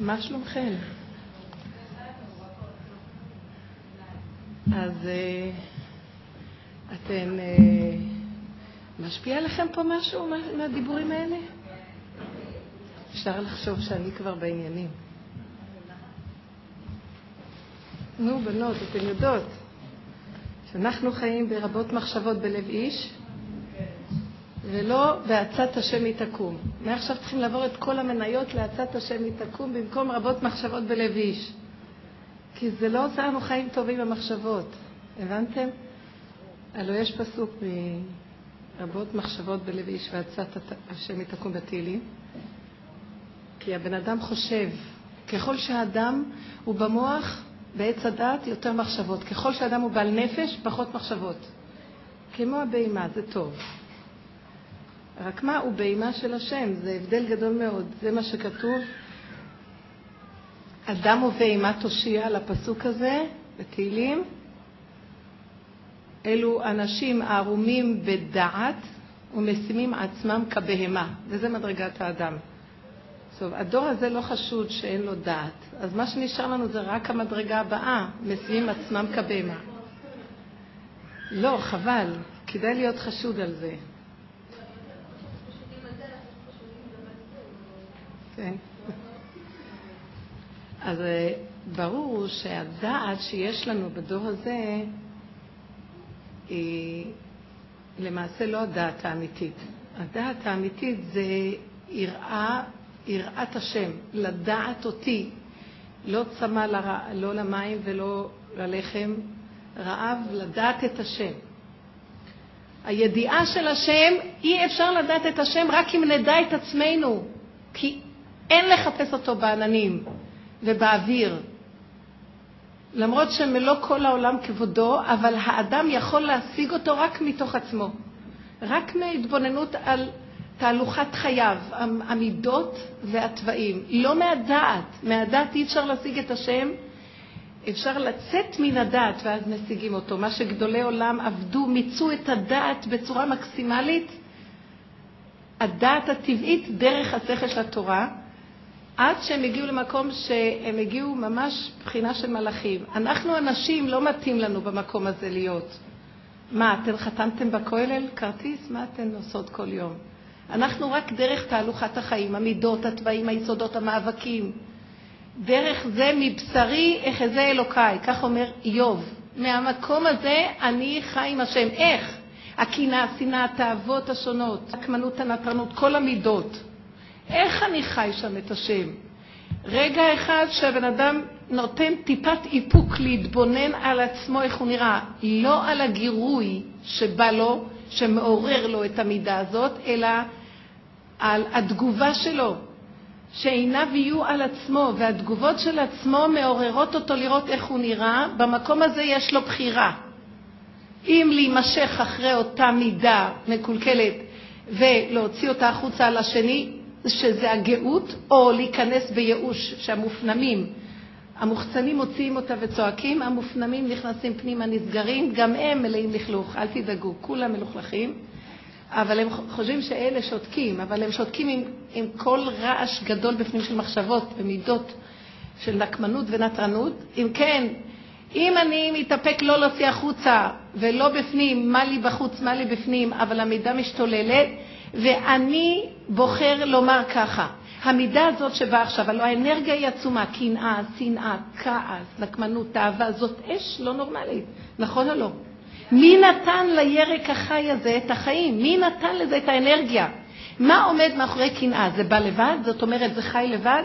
מה שלומכם? אז אה, אתן, אה, משפיע עליכם פה משהו מהדיבורים האלה? אפשר לחשוב שאני כבר בעניינים. נו, בנות, אתן יודעות שאנחנו חיים ברבות מחשבות בלב איש, ולא בעצת השם היא תקום. מעכשיו צריכים לעבור את כל המניות לעצת השם היא תקום במקום רבות מחשבות בלב איש. כי זה לא עושה לנו חיים טובים במחשבות. הבנתם? הלוא יש פסוק מרבות מחשבות בלב איש ועצת השם היא תקום בתהילים. כי הבן אדם חושב, ככל שהאדם הוא במוח, בעץ הדעת, יותר מחשבות. ככל שהאדם הוא בעל נפש, פחות מחשבות. כמו הבהמה, זה טוב. רק מה, הוא בהמה של השם, זה הבדל גדול מאוד. זה מה שכתוב. אדם ובהמה תושיע על הפסוק הזה בתהילים. אלו אנשים ערומים בדעת ומשימים עצמם כבהמה, וזה מדרגת האדם. טוב, הדור הזה לא חשוד שאין לו דעת, אז מה שנשאר לנו זה רק המדרגה הבאה, משימים עצמם כבהמה. לא, חבל, כדאי להיות חשוד על זה. כן. אז אה, ברור שהדעת שיש לנו בדור הזה היא למעשה לא הדעת האמיתית. הדעת האמיתית זה יראה, יראת השם, לדעת אותי. לא צמא לרע, לא למים ולא ללחם, רעב לדעת את השם. הידיעה של השם, אי אפשר לדעת את השם רק אם נדע את עצמנו, כי אין לחפש אותו בעננים ובאוויר. למרות שמלוא כל העולם כבודו, אבל האדם יכול להשיג אותו רק מתוך עצמו. רק מהתבוננות על תהלוכת חייו, המידות והתוואים. לא מהדעת. מהדעת אי אפשר להשיג את השם, אפשר לצאת מן הדעת ואז משיגים אותו. מה שגדולי עולם עבדו, מיצו את הדעת בצורה מקסימלית, הדעת הטבעית דרך השכל של התורה, עד שהם הגיעו למקום שהם הגיעו ממש בחינה של מלאכים. אנחנו הנשים, לא מתאים לנו במקום הזה להיות. מה, אתן חתמתם בכולל כרטיס? מה אתן עושות כל יום? אנחנו רק דרך תהלוכת החיים, המידות, התוואים, היסודות, המאבקים. דרך זה מבשרי אחזה אלוקיי, כך אומר איוב. מהמקום הזה אני חי עם השם. איך? הקנאה, השנאה, התאוות השונות, הקמנות, הנטרנות, כל המידות. איך אני חי שם את השם? רגע אחד שהבן אדם נותן טיפת איפוק להתבונן על עצמו, איך הוא נראה, לא על הגירוי שבא לו, שמעורר לו את המידה הזאת, אלא על התגובה שלו, שעיניו יהיו על עצמו, והתגובות של עצמו מעוררות אותו לראות איך הוא נראה, במקום הזה יש לו בחירה. אם להימשך אחרי אותה מידה מקולקלת ולהוציא אותה החוצה על השני, שזה הגאות, או להיכנס בייאוש שהמופנמים, המוחצנים מוציאים אותה וצועקים, המופנמים נכנסים פנימה, נסגרים, גם הם מלאים לכלוך, אל תדאגו, כולם מלוכלכים, אבל הם חושבים שאלה שותקים, אבל הם שותקים עם, עם כל רעש גדול בפנים של מחשבות ומידות של נקמנות ונטרנות. אם כן, אם אני מתאפק לא להוציא החוצה ולא בפנים, מה לי בחוץ, מה לי בפנים, אבל המידה משתוללת, ואני בוחר לומר ככה, המידה הזאת שבאה עכשיו, הלוא האנרגיה היא עצומה, קנאה, שנאה, כעס, נקמנות, תאווה, זאת אש לא נורמלית, נכון או לא? מי נתן לירק החי הזה את החיים? מי נתן לזה את האנרגיה? מה עומד מאחורי קנאה? זה בא לבד? זאת אומרת, זה חי לבד?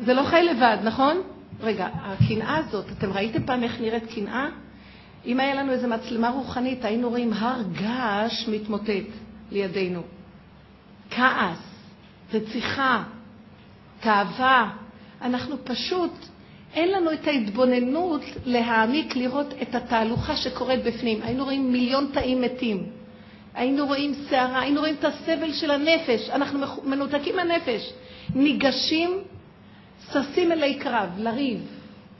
זה לא חי לבד, נכון? רגע, הקנאה הזאת, אתם ראיתם פעם איך נראית קנאה? אם היה לנו איזו מצלמה רוחנית, היינו רואים הר געש מתמוטט. לידינו. כעס, רציחה, תאווה. אנחנו פשוט, אין לנו את ההתבוננות להעמיק, לראות את התהלוכה שקורית בפנים. היינו רואים מיליון תאים מתים. היינו רואים סערה, היינו רואים את הסבל של הנפש. אנחנו מנותקים מהנפש. ניגשים, ששים אלי קרב, לריב,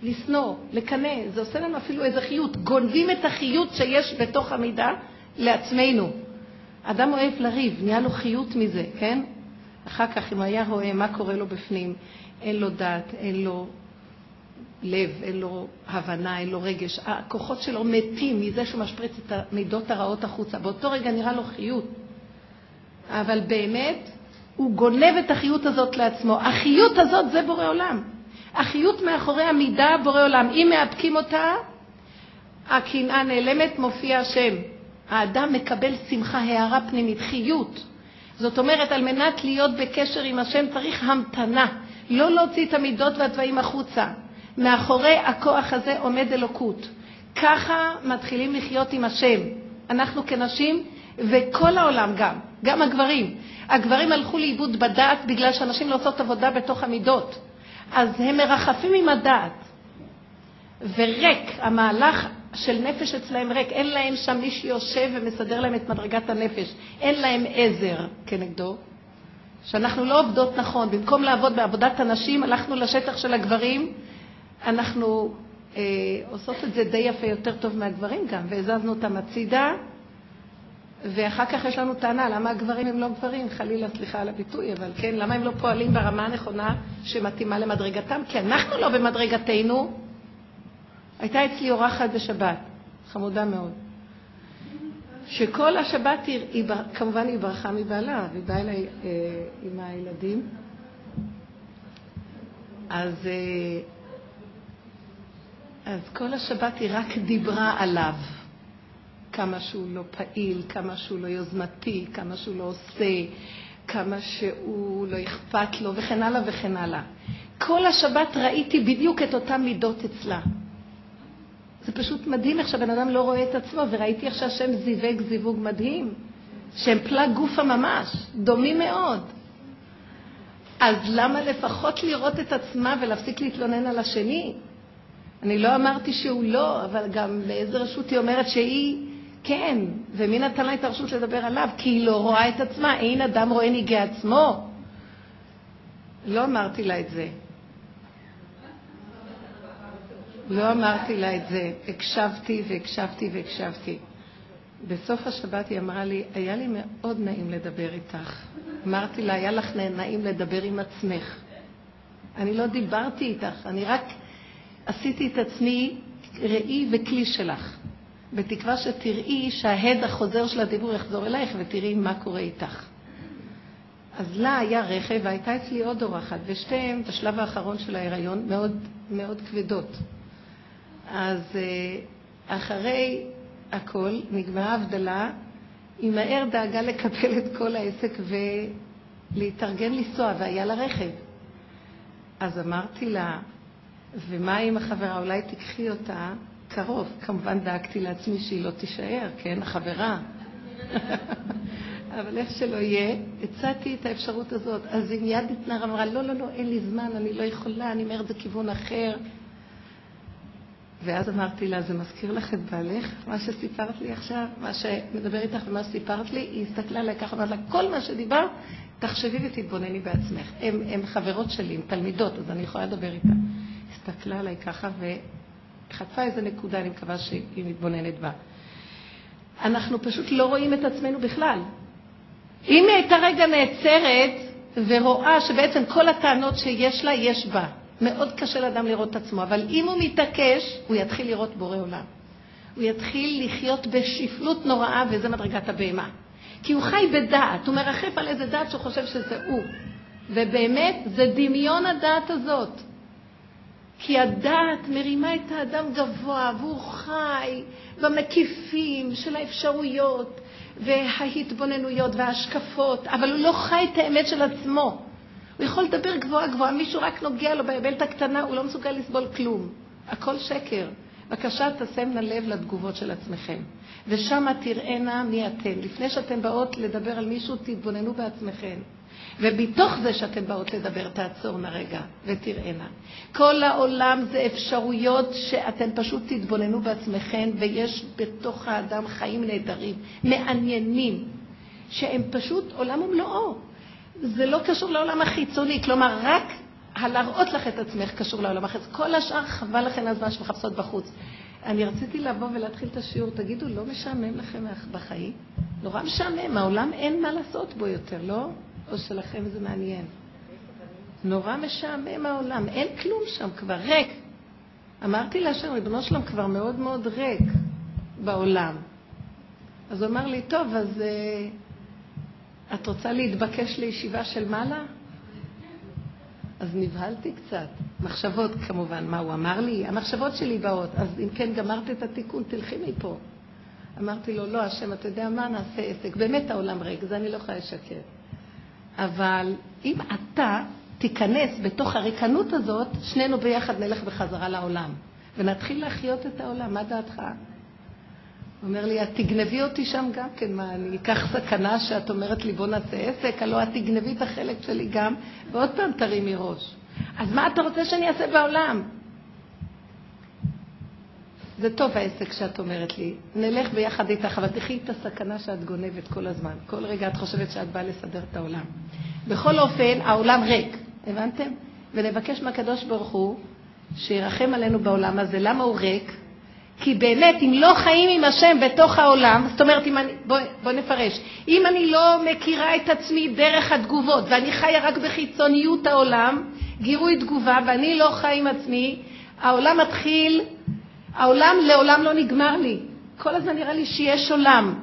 לשנוא, לקנא. זה עושה לנו אפילו איזה חיות. גונבים את החיות שיש בתוך המידה לעצמנו. אדם אוהב לריב, נהיה לו חיות מזה, כן? אחר כך, אם היה רואה מה קורה לו בפנים, אין לו דעת, אין לו לב, אין לו הבנה, אין לו רגש. הכוחות שלו מתים מזה שהוא משפריץ את המידות הרעות החוצה. באותו רגע נראה לו חיות. אבל באמת, הוא גונב את החיות הזאת לעצמו. החיות הזאת זה בורא עולם. החיות מאחורי המידה בורא עולם. אם מאפקים אותה, הקנאה נעלמת, מופיע השם. האדם מקבל שמחה, הערה פנימית, חיות. זאת אומרת, על מנת להיות בקשר עם השם צריך המתנה, לא להוציא את המידות והתוואים החוצה. מאחורי הכוח הזה עומד אלוקות. ככה מתחילים לחיות עם השם. אנחנו כנשים, וכל העולם גם, גם הגברים. הגברים הלכו לאיבוד בדעת בגלל שאנשים לא עושות עבודה בתוך המידות. אז הם מרחפים עם הדעת. וריק, המהלך של נפש אצלהם ריק, אין להם שם מי שיושב ומסדר להם את מדרגת הנפש, אין להם עזר כנגדו, שאנחנו לא עובדות נכון, במקום לעבוד בעבודת הנשים, הלכנו לשטח של הגברים, אנחנו אה, עושות את זה די יפה, יותר טוב מהגברים גם, והזזנו אותם הצידה, ואחר כך יש לנו טענה, למה הגברים הם לא גברים? חלילה, סליחה על הביטוי, אבל כן, למה הם לא פועלים ברמה הנכונה שמתאימה למדרגתם? כי אנחנו לא במדרגתנו, הייתה אצלי אורחת בשבת, חמודה מאוד, שכל השבת, היא, כמובן היא ברחה מבעלה, והיא באה אליי אה, עם הילדים. אז, אה, אז כל השבת היא רק דיברה עליו. כמה שהוא לא פעיל, כמה שהוא לא יוזמתי, כמה שהוא לא עושה, כמה שהוא לא אכפת לו, וכן הלאה וכן הלאה. כל השבת ראיתי בדיוק את אותן מידות אצלה. זה פשוט מדהים איך שהבן אדם לא רואה את עצמו, וראיתי איך שהשם זיווג זיווג מדהים, שהם פלג גופה ממש, דומים מאוד. אז למה לפחות לראות את עצמה ולהפסיק להתלונן על השני? אני לא אמרתי שהוא לא, אבל גם באיזה רשות היא אומרת שהיא כן, ומי נתן לה את הרשות לדבר עליו? כי היא לא רואה את עצמה, אין אדם רואה ניגי עצמו. לא אמרתי לה את זה. לא אמרתי לה את זה, הקשבתי והקשבתי והקשבתי. בסוף השבת היא אמרה לי, היה לי מאוד נעים לדבר איתך. אמרתי לה, היה לך נעים לדבר עם עצמך. אני לא דיברתי איתך, אני רק עשיתי את עצמי ראי וכלי שלך, בתקווה שתראי שההד החוזר של הדיבור יחזור אלייך ותראי מה קורה איתך. אז לה היה רכב והייתה אצלי עוד אורחת, ושתיהן בשלב האחרון של ההיריון מאוד מאוד כבדות. אז אה, אחרי הכל, נגמרה הבדלה, היא מהר דאגה לקבל את כל העסק ולהתארגן לנסוע, והיה לה רכב. אז אמרתי לה, ומה עם החברה? אולי תיקחי אותה קרוב. כמובן דאגתי לעצמי שהיא לא תישאר, כן, החברה. אבל איך שלא יהיה, הצעתי את האפשרות הזאת. אז היא מיד התנערה, אמרה, לא, לא, לא, אין לי זמן, אני לא יכולה, אני אומרת, זה כיוון אחר. ואז אמרתי לה, זה מזכיר לך את בעלך, מה שסיפרת לי עכשיו, מה שמדבר איתך ומה שסיפרת לי, היא הסתכלה עליי ככה, אמרת לה, כל מה שדיברת, תחשבי ותתבונני בעצמך. הן חברות שלי, הן תלמידות, אז אני יכולה לדבר איתה. הסתכלה עליי ככה וחטפה איזה נקודה, אני מקווה שהיא מתבוננת בה. אנחנו פשוט לא רואים את עצמנו בכלל. אם היא הייתה רגע נעצרת ורואה שבעצם כל הטענות שיש לה, יש בה. מאוד קשה לאדם לראות את עצמו, אבל אם הוא מתעקש, הוא יתחיל לראות בורא עולם. הוא יתחיל לחיות בשפלות נוראה, וזה מדרגת הבהמה. כי הוא חי בדעת, הוא מרחף על איזה דעת שהוא חושב שזה הוא. ובאמת, זה דמיון הדעת הזאת. כי הדעת מרימה את האדם גבוה, והוא חי במקיפים של האפשרויות וההתבוננויות וההשקפות, אבל הוא לא חי את האמת של עצמו. הוא יכול לדבר גבוהה גבוהה, מישהו רק נוגע לו באבלת הקטנה, הוא לא מסוגל לסבול כלום. הכל שקר. בבקשה, תשמנה לב לתגובות של עצמכם. ושם תראינה מי אתן. לפני שאתן באות לדבר על מישהו, תתבוננו בעצמכם. ומתוך זה שאתן באות לדבר, תעצורנה רגע ותראינה. כל העולם זה אפשרויות שאתן פשוט תתבוננו בעצמכם, ויש בתוך האדם חיים נהדרים, מעניינים, שהם פשוט עולם ומלואו. זה לא קשור לעולם החיצוני, כלומר, רק הלהראות לך את עצמך קשור לעולם החיצוני. כל השאר חבל לכם הזמן שמחפשות בחוץ. אני רציתי לבוא ולהתחיל את השיעור, תגידו, לא משעמם לכם בחיים? נורא משעמם, העולם אין מה לעשות בו יותר, לא? או שלכם זה מעניין? נורא משעמם העולם, אין כלום שם כבר, ריק. אמרתי להשם, ריבונו שלם כבר מאוד מאוד ריק בעולם. אז הוא אמר לי, טוב, אז uh, את רוצה להתבקש לישיבה של מעלה? אז נבהלתי קצת. מחשבות כמובן, מה הוא אמר לי? המחשבות שלי באות. אז אם כן גמרת את התיקון, תלכי מפה. אמרתי לו, לא, השם, אתה יודע מה, נעשה עסק. באמת העולם ריק, זה אני לא יכולה לשקר. אבל אם אתה תיכנס בתוך הריקנות הזאת, שנינו ביחד נלך בחזרה לעולם. ונתחיל להחיות את העולם, מה דעתך? הוא אומר לי, את תגנבי אותי שם גם כן, מה, אני אקח סכנה שאת אומרת לי בוא נעשה עסק, הלוא את תגנבי את החלק שלי גם, ועוד פעם תרימי ראש. אז מה אתה רוצה שאני אעשה בעולם? זה טוב העסק שאת אומרת לי, נלך ביחד איתך, אבל תחי את הסכנה שאת גונבת כל הזמן. כל רגע את חושבת שאת באה לסדר את העולם. בכל אופן, העולם ריק, הבנתם? ונבקש מהקדוש ברוך הוא שירחם עלינו בעולם הזה. למה הוא ריק? כי באמת, אם לא חיים עם השם בתוך העולם, זאת אומרת, אם אני, בוא, בוא נפרש, אם אני לא מכירה את עצמי דרך התגובות, ואני חיה רק בחיצוניות העולם, גירוי תגובה, ואני לא חי עם עצמי, העולם מתחיל, העולם לעולם לא נגמר לי. כל הזמן נראה לי שיש עולם,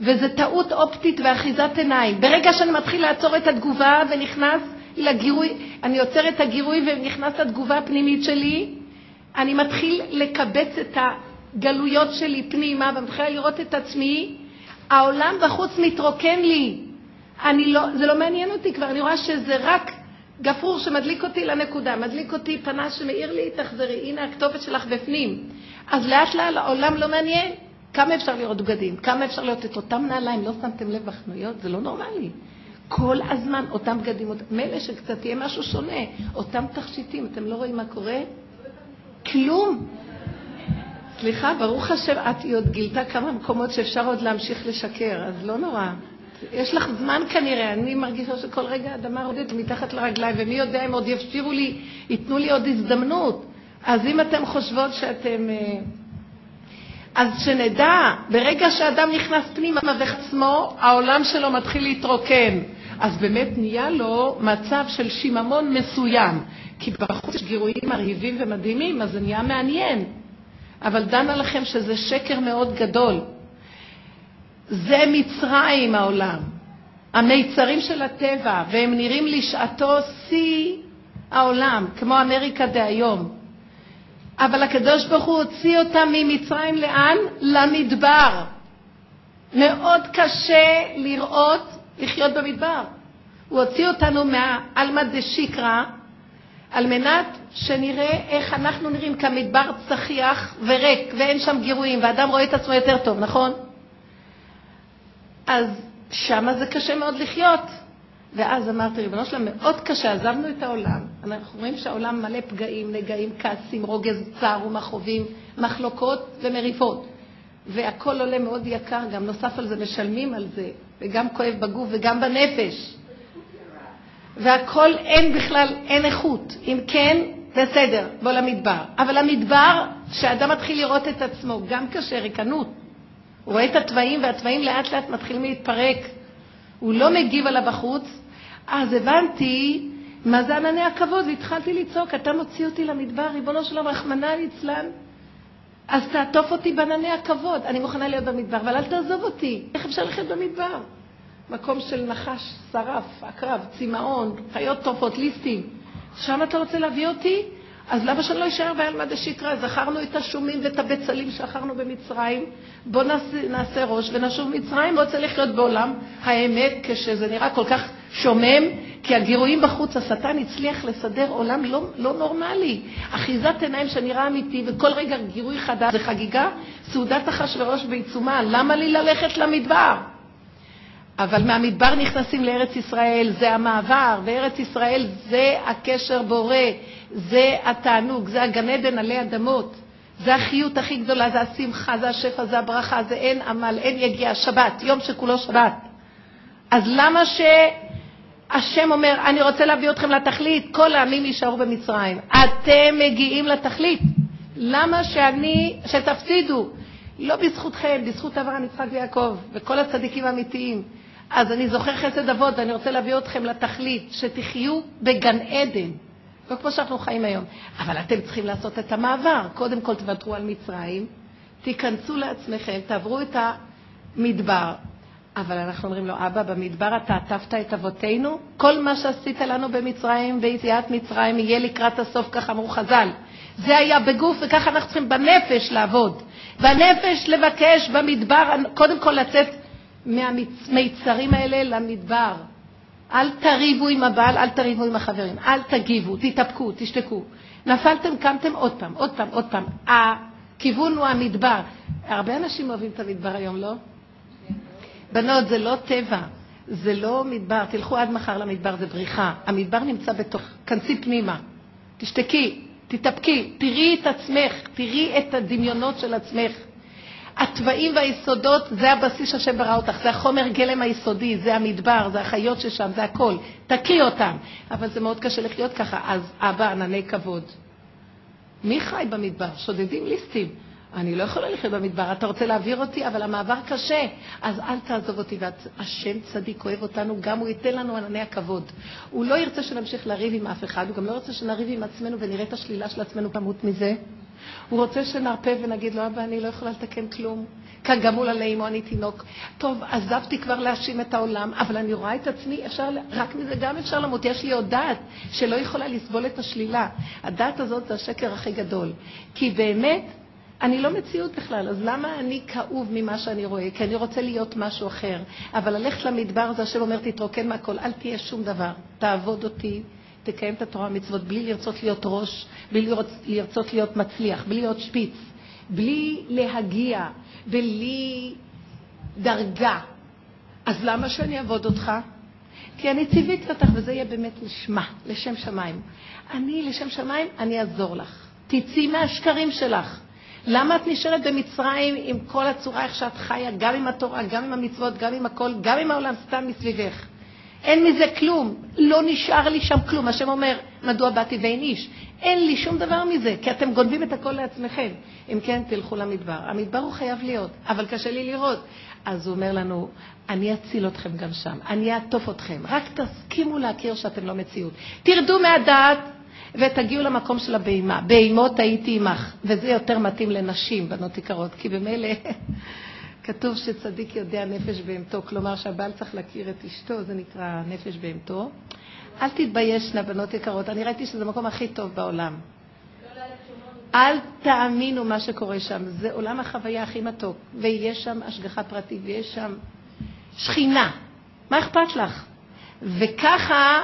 וזו טעות אופטית ואחיזת עיניים. ברגע שאני מתחיל לעצור את התגובה ונכנס לגירוי, אני עוצר את הגירוי ונכנס לתגובה הפנימית שלי, אני מתחיל לקבץ את הגלויות שלי פנימה ומתחילה לראות את עצמי, העולם בחוץ מתרוקן לי. אני לא, זה לא מעניין אותי כבר, אני רואה שזה רק גפרור שמדליק אותי לנקודה, מדליק אותי פנס שמאיר לי, תחזרי, הנה הכתובת שלך בפנים. אז לאט לאט העולם לא מעניין. כמה אפשר לראות בגדים? כמה אפשר לראות את אותם נעליים? לא שמתם לב בחנויות? זה לא נורמלי. כל הזמן אותם בגדים, מילא שקצת יהיה משהו שונה, אותם תכשיטים, אתם לא רואים מה קורה? כלום. סליחה, ברוך השם, את עוד גילתה כמה מקומות שאפשר עוד להמשיך לשקר, אז לא נורא. יש לך זמן כנראה, אני מרגישה שכל רגע אדמה רודדת מתחת לרגליים, ומי יודע אם עוד יפשירו לי, ייתנו לי עוד הזדמנות. אז אם אתם חושבות שאתם... אה, אז שנדע, ברגע שאדם נכנס פנימה ועצמו, העולם שלו מתחיל להתרוקן. אז באמת נהיה לו מצב של שיממון מסוים. כי בחוץ יש גירויים מרהיבים ומדהימים, אז זה נהיה מעניין. אבל דנה לכם שזה שקר מאוד גדול. זה מצרים העולם, המיצרים של הטבע, והם נראים לשעתו שיא העולם, כמו אמריקה דהיום. אבל הקדוש ברוך הוא הוציא אותם ממצרים לאן? למדבר. מאוד קשה לראות, לחיות במדבר. הוא הוציא אותנו מהעלמא דשיקרא, על מנת שנראה איך אנחנו נראים כמדבר צחיח וריק, ואין שם גירויים, ואדם רואה את עצמו יותר טוב, נכון? אז שמה זה קשה מאוד לחיות. ואז אמרתי, ריבונו שלם, מאוד קשה, עזבנו את העולם. אנחנו רואים שהעולם מלא פגעים, נגעים, כעסים, רוגז, צער ומכאובים, מחלוקות ומריבות. והכל עולה מאוד יקר, גם נוסף על זה משלמים על זה, וגם כואב בגוף וגם בנפש. והכל אין בכלל, אין איכות. אם כן, בסדר, בוא למדבר. אבל המדבר, כשאדם מתחיל לראות את עצמו, גם קשה, ריקנות. הוא רואה את התוואים, והתוואים לאט לאט מתחילים להתפרק. הוא לא מגיב על הבחוץ. אז הבנתי מה זה ענני הכבוד, והתחלתי לצעוק, אתה מוציא אותי למדבר, ריבונו שלום, רחמנא ליצלן. אז תעטוף אותי בענני הכבוד. אני מוכנה להיות במדבר, אבל אל תעזוב אותי. איך אפשר לחיות במדבר? מקום של נחש, שרף, עקרב, צמאון, חיות טופות, ליסטים. שם אתה רוצה להביא אותי? אז למה שאני לא אשאר בעלמא דשקרא? זכרנו את השומים ואת הבצלים שאכלנו במצרים, בואו נעשה, נעשה ראש ונשוב מצרים, רוצה לחיות בעולם האמת כשזה נראה כל כך שומם, כי הגירויים בחוץ, השטן הצליח לסדר עולם לא, לא נורמלי. אחיזת עיניים שנראה אמיתי, וכל רגע גירוי חדש זה חגיגה, סעודת אחשורוש בעיצומה, למה לי ללכת למדבר? אבל מהמדבר נכנסים לארץ ישראל, זה המעבר, וארץ ישראל זה הקשר בורא, זה התענוג, זה הגן עדן עלי אדמות, זה החיות הכי גדולה, זה השמחה, זה השפע, זה הברכה, זה אין עמל, אין יגיע, שבת, יום שכולו שבת. אז למה שהשם אומר, אני רוצה להביא אתכם לתכלית, כל העמים יישארו במצרים. אתם מגיעים לתכלית. למה שאני, שתפסידו? לא בזכותכם, בזכות אברהם, יצחק ויעקב, וכל הצדיקים האמיתיים. אז אני זוכר חסד אבות, ואני רוצה להביא אתכם לתכלית, שתחיו בגן עדן. לא כמו שאנחנו חיים היום. אבל אתם צריכים לעשות את המעבר. קודם כל תוותרו על מצרים, תיכנסו לעצמכם, תעברו את המדבר. אבל אנחנו אומרים לו, אבא, במדבר אתה עטפת את אבותינו? כל מה שעשית לנו במצרים, ביציאת מצרים, יהיה לקראת הסוף, כך אמרו חז"ל. זה היה בגוף, וככה אנחנו צריכים בנפש לעבוד. בנפש לבקש במדבר, קודם כל לצאת מהמיצרים האלה למדבר. אל תריבו עם הבעל, אל תריבו עם החברים, אל תגיבו, תתאפקו, תשתקו. נפלתם, קמתם עוד פעם, עוד פעם, עוד פעם. הכיוון הוא המדבר. הרבה אנשים אוהבים את המדבר היום, לא? בנות, זה לא טבע, זה לא מדבר. תלכו עד מחר למדבר, זה בריחה. המדבר נמצא בתוך, כנסי פנימה. תשתקי, תתאפקי, תראי את עצמך, תראי את הדמיונות של עצמך. התוואים והיסודות, זה הבסיס שהשם ברא אותך, זה החומר גלם היסודי, זה המדבר, זה החיות ששם, זה הכל. תקריא אותם. אבל זה מאוד קשה לחיות ככה, אז אבא, ענני כבוד. מי חי במדבר? שודדים ליסטים. אני לא יכולה לחיות במדבר, אתה רוצה להעביר אותי, אבל המעבר קשה, אז אל תעזוב אותי. והשם צדיק אוהב אותנו, גם הוא ייתן לנו ענני הכבוד. הוא לא ירצה שנמשיך לריב עם אף אחד, הוא גם לא רוצה שנריב עם עצמנו ונראה את השלילה של עצמנו כמות מזה. הוא רוצה שנרפה ונגיד לו, אבא, אני לא יכולה לתקן כלום. כגמול עלי אמו אני תינוק. טוב, עזבתי כבר להאשים את העולם, אבל אני רואה את עצמי, אפשר, רק מזה גם אפשר למות. יש לי עוד דעת שלא יכולה לסבול את השלילה. הדעת הזאת זה השקר הכי גדול. כי באמת, אני לא מציאות בכלל, אז למה אני כאוב ממה שאני רואה? כי אני רוצה להיות משהו אחר. אבל ללכת למדבר זה השם אומר, תתרוקן מהכל, אל תהיה שום דבר. תעבוד אותי, תקיים את התורה המצוות בלי לרצות להיות ראש, בלי לרצות להיות מצליח, בלי להיות שפיץ, בלי להגיע, בלי דרגה. אז למה שאני אעבוד אותך? כי אני ציוויתי אותך, וזה יהיה באמת לשמה, לשם שמיים. אני, לשם שמיים, אני אעזור לך. תצאי מהשקרים שלך. למה את נשארת במצרים עם כל הצורה איך שאת חיה, גם עם התורה, גם עם המצוות, גם עם הכל, גם עם העולם סתם מסביבך? אין מזה כלום, לא נשאר לי שם כלום. השם אומר, מדוע באתי ואין איש? אין לי שום דבר מזה, כי אתם גונבים את הכל לעצמכם. אם כן, תלכו למדבר. המדבר הוא חייב להיות, אבל קשה לי לראות. אז הוא אומר לנו, אני אציל אתכם גם שם, אני אעטוף אתכם, רק תסכימו להכיר שאתם לא מציאות. תרדו מהדעת ותגיעו למקום של הבהמה. בהימות הייתי עמך, וזה יותר מתאים לנשים, בנות יקרות, כי במילא כתוב שצדיק יודע נפש בהמתו, כלומר שהבעל צריך להכיר את אשתו, זה נקרא נפש בהמתו. אל תתביישנה, בנות יקרות, אני ראיתי שזה המקום הכי טוב בעולם. אל תאמינו מה שקורה שם, זה עולם החוויה הכי מתוק, ויש שם השגחה פרטית, ויש שם שכינה. מה אכפת לך? וככה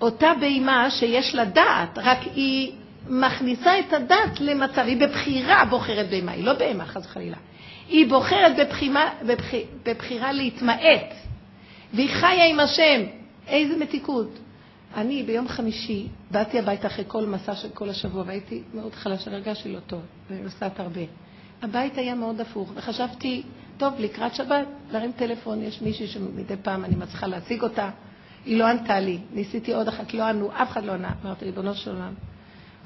אותה בהמה שיש לה דעת, רק היא מכניסה את הדעת למצב, היא בבחירה בוחרת בהמה, היא לא בהמה, חס וחלילה. היא בוחרת בבחירה, בבחיר, בבחירה להתמעט, והיא חיה עם השם. איזה מתיקות. אני ביום חמישי באתי הביתה אחרי כל מסע של כל השבוע, והייתי מאוד חלשה, הרגשתי לא טוב, ונוסעת הרבה. הבית היה מאוד הפוך, וחשבתי, טוב, לקראת שבת, להרים טלפון, יש מישהי שמדי פעם אני מצליחה להציג אותה, היא לא ענתה לי, ניסיתי עוד אחת, לא ענו, אף אחד לא ענה. אמרתי, ריבונו של עולם,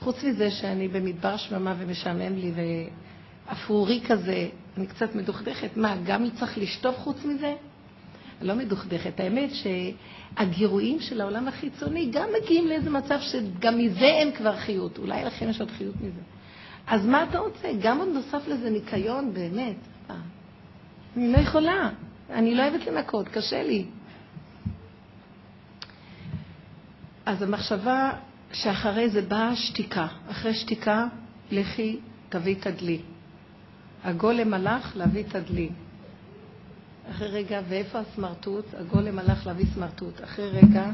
חוץ מזה שאני במדבר שממה ומשעמם לי, ואפרורי כזה, אני קצת מדוכדכת. מה, גם צריך לשטוף חוץ מזה? לא מדוכדכת. האמת שהגירויים של העולם החיצוני גם מגיעים לאיזה מצב שגם מזה אין כבר חיות. אולי לכם יש עוד חיות מזה. אז מה אתה רוצה? גם עוד נוסף לזה ניקיון, באמת. אה. אני לא יכולה. אני לא אוהבת לנקות, קשה לי. אז המחשבה שאחרי זה באה שתיקה. אחרי שתיקה, לכי תביא תדלי. הגולם הלך להביא תדלי. אחרי רגע, ואיפה הסמרטוט? הגולם הלך להביא סמרטוט. אחרי רגע,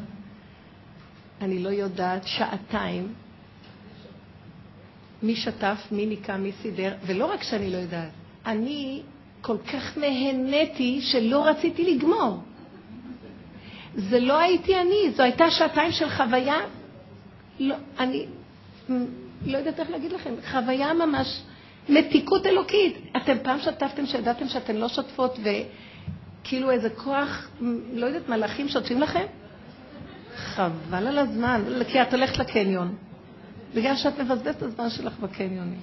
אני לא יודעת, שעתיים, מי שטף, מי ניקה, מי סידר, ולא רק שאני לא יודעת, אני כל כך נהניתי שלא רציתי לגמור. זה לא הייתי אני, זו הייתה שעתיים של חוויה, לא, אני לא יודעת איך להגיד לכם, חוויה ממש מתיקות אלוקית. אתם פעם שתפתם שידעתם שאתן לא שוטפות וכאילו איזה כוח, לא יודעת, מלאכים שוטפים לכם? חבל על הזמן, כי את הולכת לקניון. בגלל שאת מבזבזת את הזמן שלך בקניונים.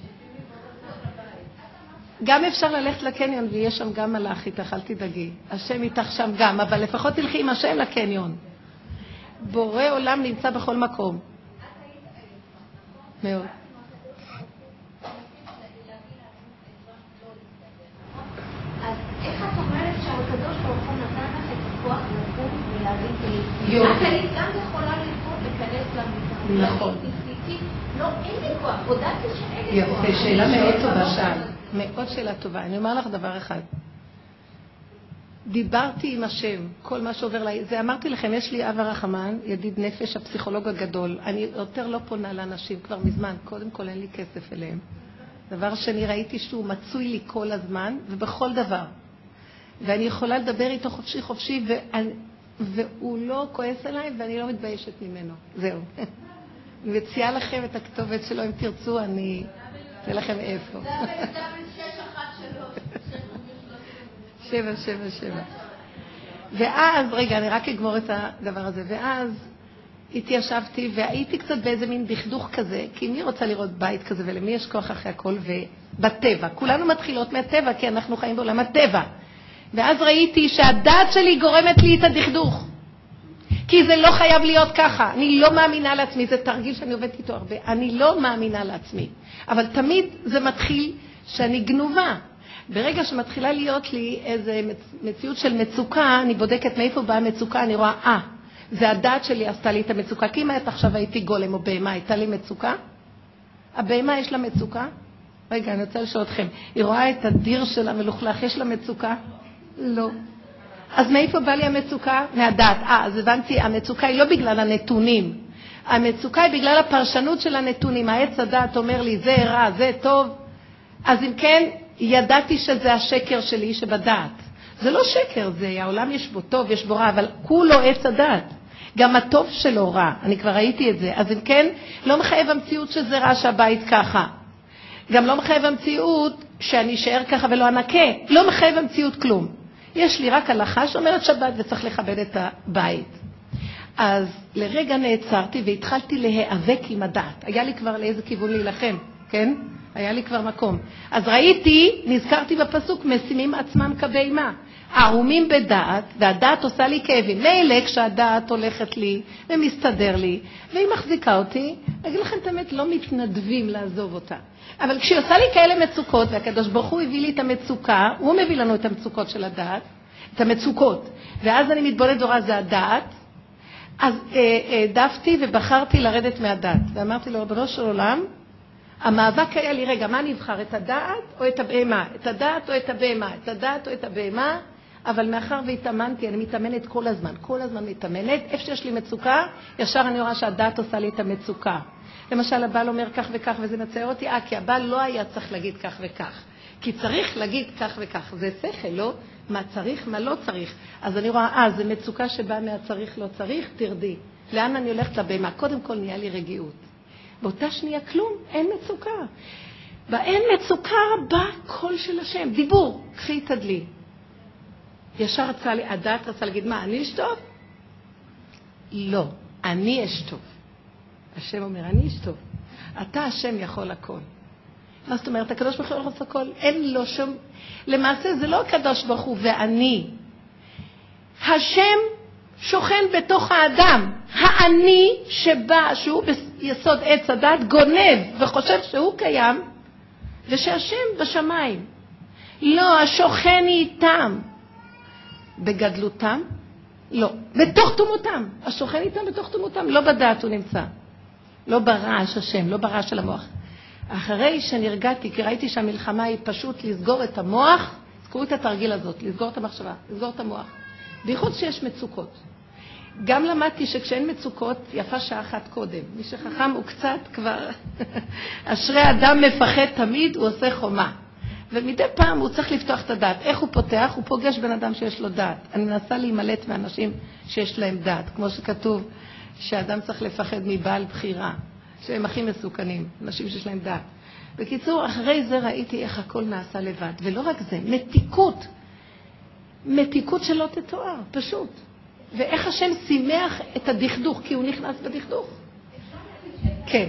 גם אפשר ללכת לקניון ויש שם גם מלאך איתך, אל תדאגי. השם איתך שם גם, אבל לפחות תלכי עם השם לקניון. בורא עולם נמצא בכל מקום. מאוד. יופי. גם יכולה להיכנס למיטה. נכון. לא, אין לי כוח, הודעתי שאין לי כוח. יפה, שאלה מאוד טובה שאל. מאוד שאלה טובה. אני אומר לך דבר אחד. דיברתי עם השם, כל מה שעובר לי, זה אמרתי לכם, יש לי אב הרחמן, ידיד נפש, הפסיכולוג הגדול. אני יותר לא פונה לאנשים כבר מזמן, קודם כל אין לי כסף אליהם. דבר שני, ראיתי שהוא מצוי לי כל הזמן, ובכל דבר. ואני יכולה לדבר איתו חופשי חופשי, ואני, והוא לא כועס עליי ואני לא מתביישת ממנו. זהו. אני מציעה לכם את הכתובת שלו, אם תרצו, אני אתן לכם איפה. שבע, שבע, שבע. ואז, רגע, אני רק אגמור את הדבר הזה. ואז התיישבתי והייתי קצת באיזה מין דכדוך כזה, כי מי רוצה לראות בית כזה ולמי יש כוח אחרי הכל? ובטבע. כולנו מתחילות מהטבע, כי אנחנו חיים בעולם הטבע. ואז ראיתי שהדעת שלי גורמת לי את הדכדוך. כי זה לא חייב להיות ככה. אני לא מאמינה לעצמי, זה תרגיל שאני עובדת איתו הרבה. אני לא מאמינה לעצמי. אבל תמיד זה מתחיל שאני גנובה. ברגע שמתחילה להיות לי איזו מציאות של מצוקה, אני בודקת מאיפה באה המצוקה, אני רואה, אה, זה הדעת שלי עשתה לי את המצוקה. כי אם היית עכשיו הייתי גולם או בהמה, הייתה לי מצוקה? הבהמה יש לה מצוקה? רגע, אני רוצה לשאול אתכם. היא רואה את הדיר של המלוכלך, יש לה מצוקה? לא. אז מאיפה בא לי המצוקה? מהדת. אה, אז הבנתי, המצוקה היא לא בגלל הנתונים. המצוקה היא בגלל הפרשנות של הנתונים. העץ הדת אומר לי, זה רע, זה טוב. אז אם כן, ידעתי שזה השקר שלי שבדעת. זה לא שקר, זה העולם יש בו טוב, יש בו רע, אבל כולו עץ הדת. גם הטוב שלו רע, אני כבר ראיתי את זה. אז אם כן, לא מחייב המציאות שזה רע שהבית ככה. גם לא מחייב המציאות שאני אשאר ככה ולא אנקה. לא מחייב המציאות כלום. יש לי רק הלכה שאומרת שבת וצריך לכבד את הבית. אז לרגע נעצרתי והתחלתי להיאבק עם הדת. היה לי כבר לאיזה כיוון להילחם, כן? היה לי כבר מקום. אז ראיתי, נזכרתי בפסוק, משימים עצמם כבהמה. ערומים בדעת, והדעת עושה לי כאבים. מילא כשהדעת הולכת לי ומסתדר לי, והיא מחזיקה אותי, אגיד לכם את האמת, לא מתנדבים לעזוב אותה. אבל כשהיא עושה לי כאלה מצוקות, והקדוש ברוך הוא הביא לי את המצוקה, הוא מביא לנו את המצוקות של הדעת, את המצוקות, ואז אני מתבוננת ורואה זה הדעת, אז העדפתי אה, אה, ובחרתי לרדת מהדעת, ואמרתי לו, ריבונו של עולם, המאבק היה לי, רגע, מה נבחר, את הדעת או את הבהמה? את הדעת או את הבהמה? את הדעת או את הבהמה? אבל מאחר והתאמנתי, אני מתאמנת כל הזמן, כל הזמן מתאמנת, איפה שיש לי מצוקה, ישר אני רואה שהדעת עושה לי את המצוקה. למשל, הבעל אומר כך וכך וזה מצער אותי, אה, כי הבעל לא היה צריך להגיד כך וכך. כי צריך להגיד כך וכך. זה שכל, לא? מה צריך, מה לא צריך. אז אני רואה, אה, זה מצוקה שבאה מהצריך, לא צריך, תרדי. לאן אני הולכת לבהמה? קודם כל נהיה לי רגיעות. באותה שנייה כלום, אין מצוקה. באין מצוקה בא קול של השם, דיבור, קחי תדלי. ישר רצה לי, הדת רצה להגיד, מה, אני אשטוב? לא, אני אשטוב. השם אומר, אני איש טוב. אתה השם יכול הכל. מה זאת אומרת? הקדוש ברוך הוא יכול לעשות הכל. אין לו שום... למעשה זה לא הקדוש ברוך הוא ואני. השם שוכן בתוך האדם. האני שבא, שהוא ביסוד עץ הדת, גונב וחושב שהוא קיים, ושהשם בשמיים. לא, השוכן איתם. בגדלותם? לא. בתוך תומותם. השוכן איתם בתוך תומותם. לא בדעת הוא נמצא. לא ברעש השם, לא ברעש של המוח. אחרי שנרגעתי, כי ראיתי שהמלחמה היא פשוט לסגור את המוח, זכרו את התרגיל הזאת, לסגור את המחשבה, לסגור את המוח. בייחוד שיש מצוקות. גם למדתי שכשאין מצוקות, יפה שעה אחת קודם. מי שחכם הוא קצת כבר, אשרי אדם מפחד תמיד, הוא עושה חומה. ומדי פעם הוא צריך לפתוח את הדעת. איך הוא פותח? הוא פוגש בן אדם שיש לו דעת. אני מנסה להימלט מאנשים שיש להם דעת, כמו שכתוב שאדם צריך לפחד מבעל בחירה, שהם הכי מסוכנים, אנשים שיש להם דעת. בקיצור, אחרי זה ראיתי איך הכל נעשה לבד. ולא רק זה, מתיקות. מתיקות שלא תתואר, פשוט. ואיך השם שימח את הדכדוך, כי הוא נכנס בדכדוך. כן.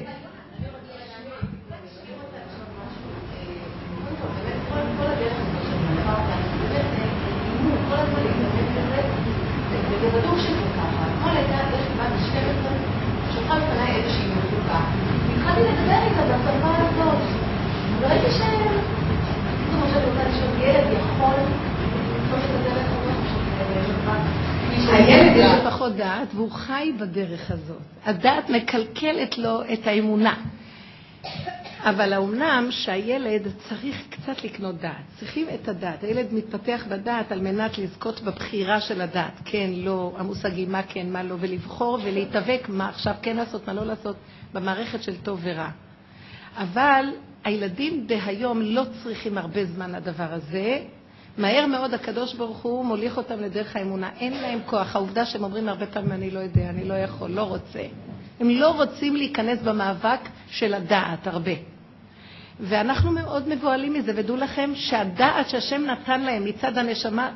ראיתי אני רוצה לשאול ילד יכול... הילד יש לו פחות דעת והוא חי בדרך הזאת. הדעת מקלקלת לו את האמונה. אבל האומנם שהילד צריך קצת לקנות דעת, צריכים את הדעת. הילד מתפתח בדעת על מנת לזכות בבחירה של הדעת, כן, לא, המושגים מה כן, מה לא, ולבחור ולהתאבק מה עכשיו כן לעשות, מה לא לעשות, במערכת של טוב ורע. אבל הילדים דהיום לא צריכים הרבה זמן לדבר הזה. מהר מאוד הקדוש ברוך הוא מוליך אותם לדרך האמונה. אין להם כוח. העובדה שהם אומרים הרבה פעמים, אני לא יודע, אני לא יכול, לא רוצה. הם לא רוצים להיכנס במאבק של הדעת הרבה. ואנחנו מאוד מבוהלים מזה, ודעו לכם שהדעת שהשם נתן להם מצד הנשמה,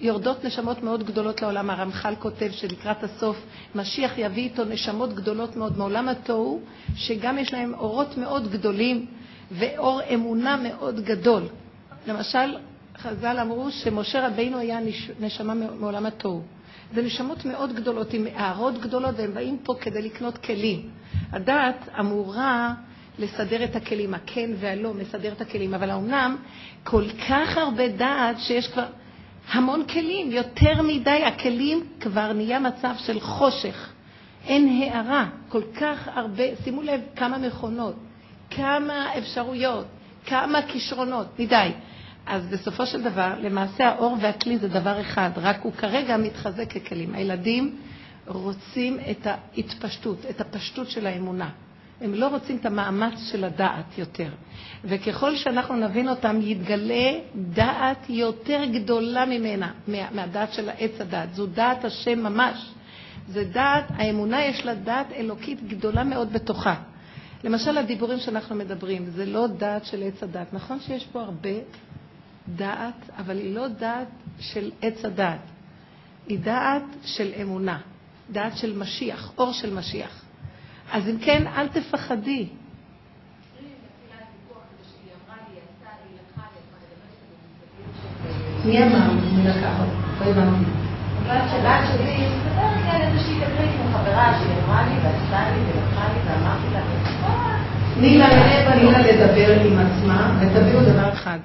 יורדות נשמות מאוד גדולות לעולם. הרמח"ל כותב שלקראת הסוף משיח יביא איתו נשמות גדולות מאוד מעולם התוהו, שגם יש להם אורות מאוד גדולים ואור אמונה מאוד גדול. למשל, חז"ל אמרו שמשה רבינו היה נשמה מעולם התוהו. זה נשמות מאוד גדולות עם הערות גדולות, והם באים פה כדי לקנות כלים. הדעת אמורה לסדר את הכלים, הכן והלא מסדר את הכלים, אבל האומנם כל כך הרבה דעת שיש כבר המון כלים, יותר מדי, הכלים כבר נהיה מצב של חושך. אין הערה, כל כך הרבה, שימו לב כמה מכונות, כמה אפשרויות, כמה כישרונות, מדי. אז בסופו של דבר, למעשה האור והכלי זה דבר אחד, רק הוא כרגע מתחזק ככלים. הילדים רוצים את ההתפשטות, את הפשטות של האמונה. הם לא רוצים את המאמץ של הדעת יותר. וככל שאנחנו נבין אותם, יתגלה דעת יותר גדולה ממנה, מהדעת של עץ הדעת. זו דעת השם ממש. זה דעת, האמונה יש לה דעת אלוקית גדולה מאוד בתוכה. למשל, הדיבורים שאנחנו מדברים, זה לא דעת של עץ הדעת. נכון שיש פה הרבה דעת, אבל היא לא דעת של עץ הדעת. היא דעת של אמונה, דעת של משיח, אור של משיח. אז אם כן, אל תפחדי. מי אמר? מי לקח? לא הבנתי. הבת שלי, מסתבר כן איזושהי תקרית עם חברה שהיא אמרה לי ועשתה לי ולקחה לי ואמרתי לה, תני לה לדבר עם עצמה ותביאו דבר אחד.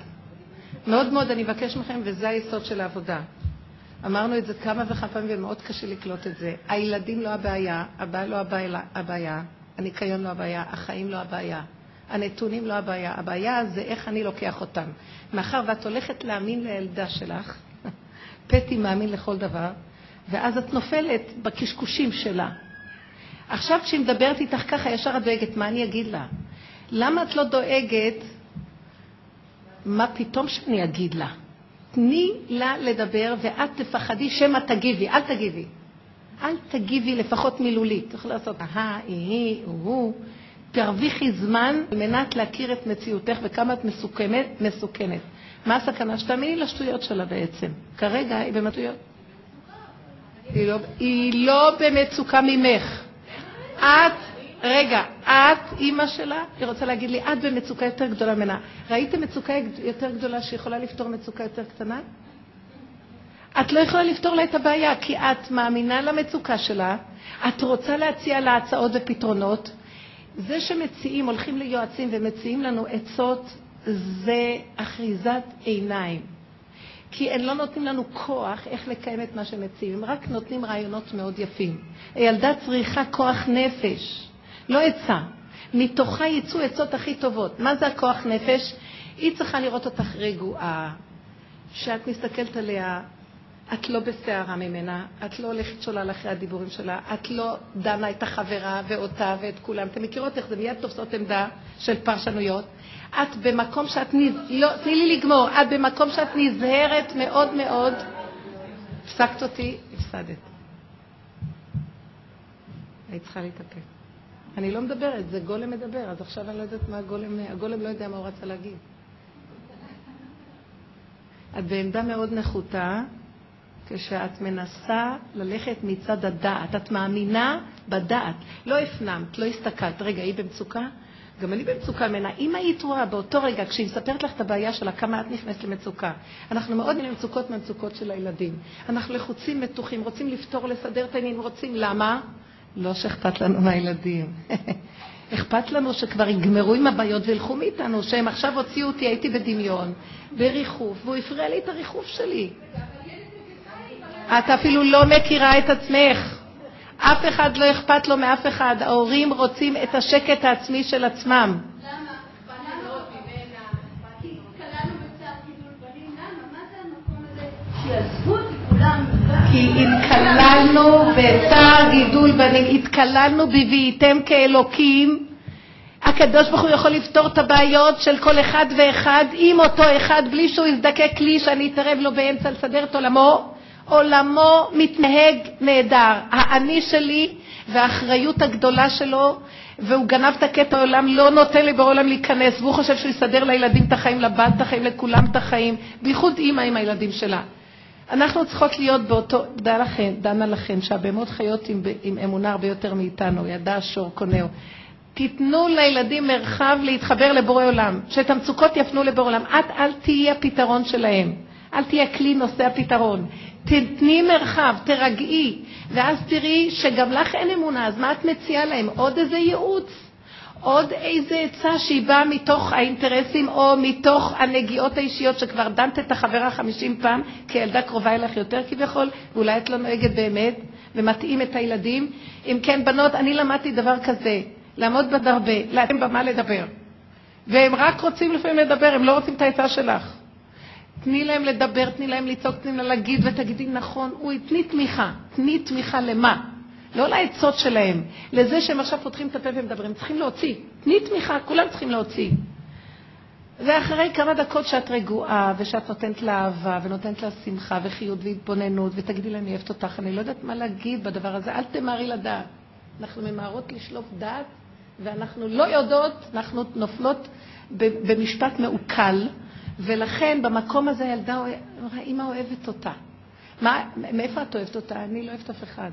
מאוד מאוד אני אבקש מכם, וזה היסוד של העבודה. אמרנו את זה כמה וכמה פעמים ומאוד קשה לקלוט את זה. הילדים לא הבעיה, הבעיה לא הבעיה, הניקיון לא הבעיה, החיים לא הבעיה, הנתונים לא הבעיה. הבעיה זה איך אני לוקח אותם. מאחר ואת הולכת להאמין לילדה שלך, פטי מאמין לכל דבר, ואז את נופלת בקשקושים שלה. עכשיו כשהיא מדברת איתך ככה, ישר את דואגת, מה אני אגיד לה? למה את לא דואגת מה פתאום שאני אגיד לה? תני לה לדבר ואת תפחדי שמא תגיבי, אל תגיבי. אל תגיבי לפחות מילולית. תוכלי לעשות אהה, היא, הוא. תרוויחי זמן על מנת להכיר את מציאותך וכמה את מסוכנת. מסוכנת. מה הסכנה? שתאמיני לשטויות שלה בעצם. כרגע היא במצויות. היא לא, היא לא במצוקה ממך. את רגע, את אימא שלה, היא רוצה להגיד לי, את במצוקה יותר גדולה ממנה. ראיתם מצוקה יותר גדולה שיכולה לפתור מצוקה יותר קטנה? את לא יכולה לפתור לה את הבעיה, כי את מאמינה למצוקה שלה, את רוצה להציע לה הצעות ופתרונות. זה שמציעים, הולכים ליועצים ומציעים לנו עצות, זה אחיזת עיניים. כי הם לא נותנים לנו כוח איך לקיים את מה שמציעים, הם רק נותנים רעיונות מאוד יפים. הילדה צריכה כוח נפש. לא עצה. מתוכה יצאו עצות הכי טובות. מה זה הכוח נפש? היא צריכה לראות אותך רגועה, שאת מסתכלת עליה, את לא בסערה ממנה, את לא הולכת שולל אחרי הדיבורים שלה, את לא דנה את החברה ואותה ואת כולם. אתם מכירות איך זה מיד תופסות עמדה של פרשנויות. את במקום שאת נז... לא, תני לי לגמור. את במקום שאת נזהרת מאוד מאוד. הפסקת אותי, הפסדת. היית צריכה להתאפק. אני לא מדברת, זה גולם מדבר, אז עכשיו אני לא יודעת מה הגולם, הגולם לא יודע מה הוא רצה להגיד. את בעמדה מאוד נחותה כשאת מנסה ללכת מצד הדעת. את מאמינה בדעת. לא הפנמת, לא הסתכלת. רגע, היא במצוקה? גם אני במצוקה ממנה. אם היית רואה באותו רגע, כשהיא מספרת לך את הבעיה שלה, כמה את נכנסת למצוקה. אנחנו מאוד מצוקות מהמצוקות של הילדים. אנחנו לחוצים, מתוחים, רוצים לפתור, לסדר את העניינים, רוצים, למה? לא שאכפת לנו מהילדים. אכפת לנו שכבר יגמרו עם הבעיות וילכו מאיתנו, שהם עכשיו הוציאו אותי, הייתי בדמיון, בריחוף, והוא הפריע לי את הריחוף שלי. את אפילו לא מכירה את עצמך. אף אחד לא אכפת לו מאף אחד. ההורים רוצים את השקט העצמי של עצמם. כי התקללנו בצער גידול בנים, התקללנו בביאיתם כאלוקים. הקדוש ברוך הוא יכול לפתור את הבעיות של כל אחד ואחד עם אותו אחד בלי שהוא יזדקק לי שאני אתערב לו באמצע לסדר את עולמו. עולמו מתנהג נהדר. האני שלי והאחריות הגדולה שלו, והוא גנב את הקטע העולם, לא נותן לי בעולם להיכנס, והוא חושב שהוא יסדר לילדים את החיים, לבת את החיים, לכולם את החיים, בייחוד אימא עם הילדים שלה. אנחנו צריכות להיות באותו, דע לכם, דנה לכם, שהבהמות חיות עם, עם אמונה הרבה יותר מאיתנו, ידע שור קונהו. תיתנו לילדים מרחב להתחבר לבורא עולם, שאת המצוקות יפנו לבורא עולם. את אל תהיי הפתרון שלהם, אל תהיי הכלי נושא הפתרון. תתני מרחב, תרגעי, ואז תראי שגם לך אין אמונה, אז מה את מציעה להם? עוד איזה ייעוץ? עוד איזה עצה שהיא באה מתוך האינטרסים או מתוך הנגיעות האישיות שכבר דנת את החברה חמישים פעם כילדה קרובה אליך יותר כביכול, ואולי את לא נוהגת באמת ומתאים את הילדים. אם כן, בנות, אני למדתי דבר כזה, לעמוד בדרבה, להם במה לדבר. והם רק רוצים לפעמים לדבר, הם לא רוצים את העצה שלך. תני להם לדבר, תני להם לצעוק, תני להם להגיד ותגידי נכון, אוי, תני תמיכה. תני תמיכה למה? לא לעצות שלהם, לזה שהם עכשיו פותחים את הפה ומדברים, צריכים להוציא. תני תמיכה, כולם צריכים להוציא. ואחרי כמה דקות שאת רגועה, ושאת נותנת לה אהבה, ונותנת לה שמחה וחיות והתבוננות, ותגידי לה, אני אוהבת אותך, אני לא יודעת מה להגיד בדבר הזה, אל תמהרי לדעת. אנחנו ממהרות לשלוף דעת, ואנחנו לא יודעות, אנחנו נופלות במשפט מעוקל, ולכן במקום הזה הילדה, האמא אוהבת אותה. מה, מאיפה את אוהבת אותה? אני לא אוהבת אף אחד.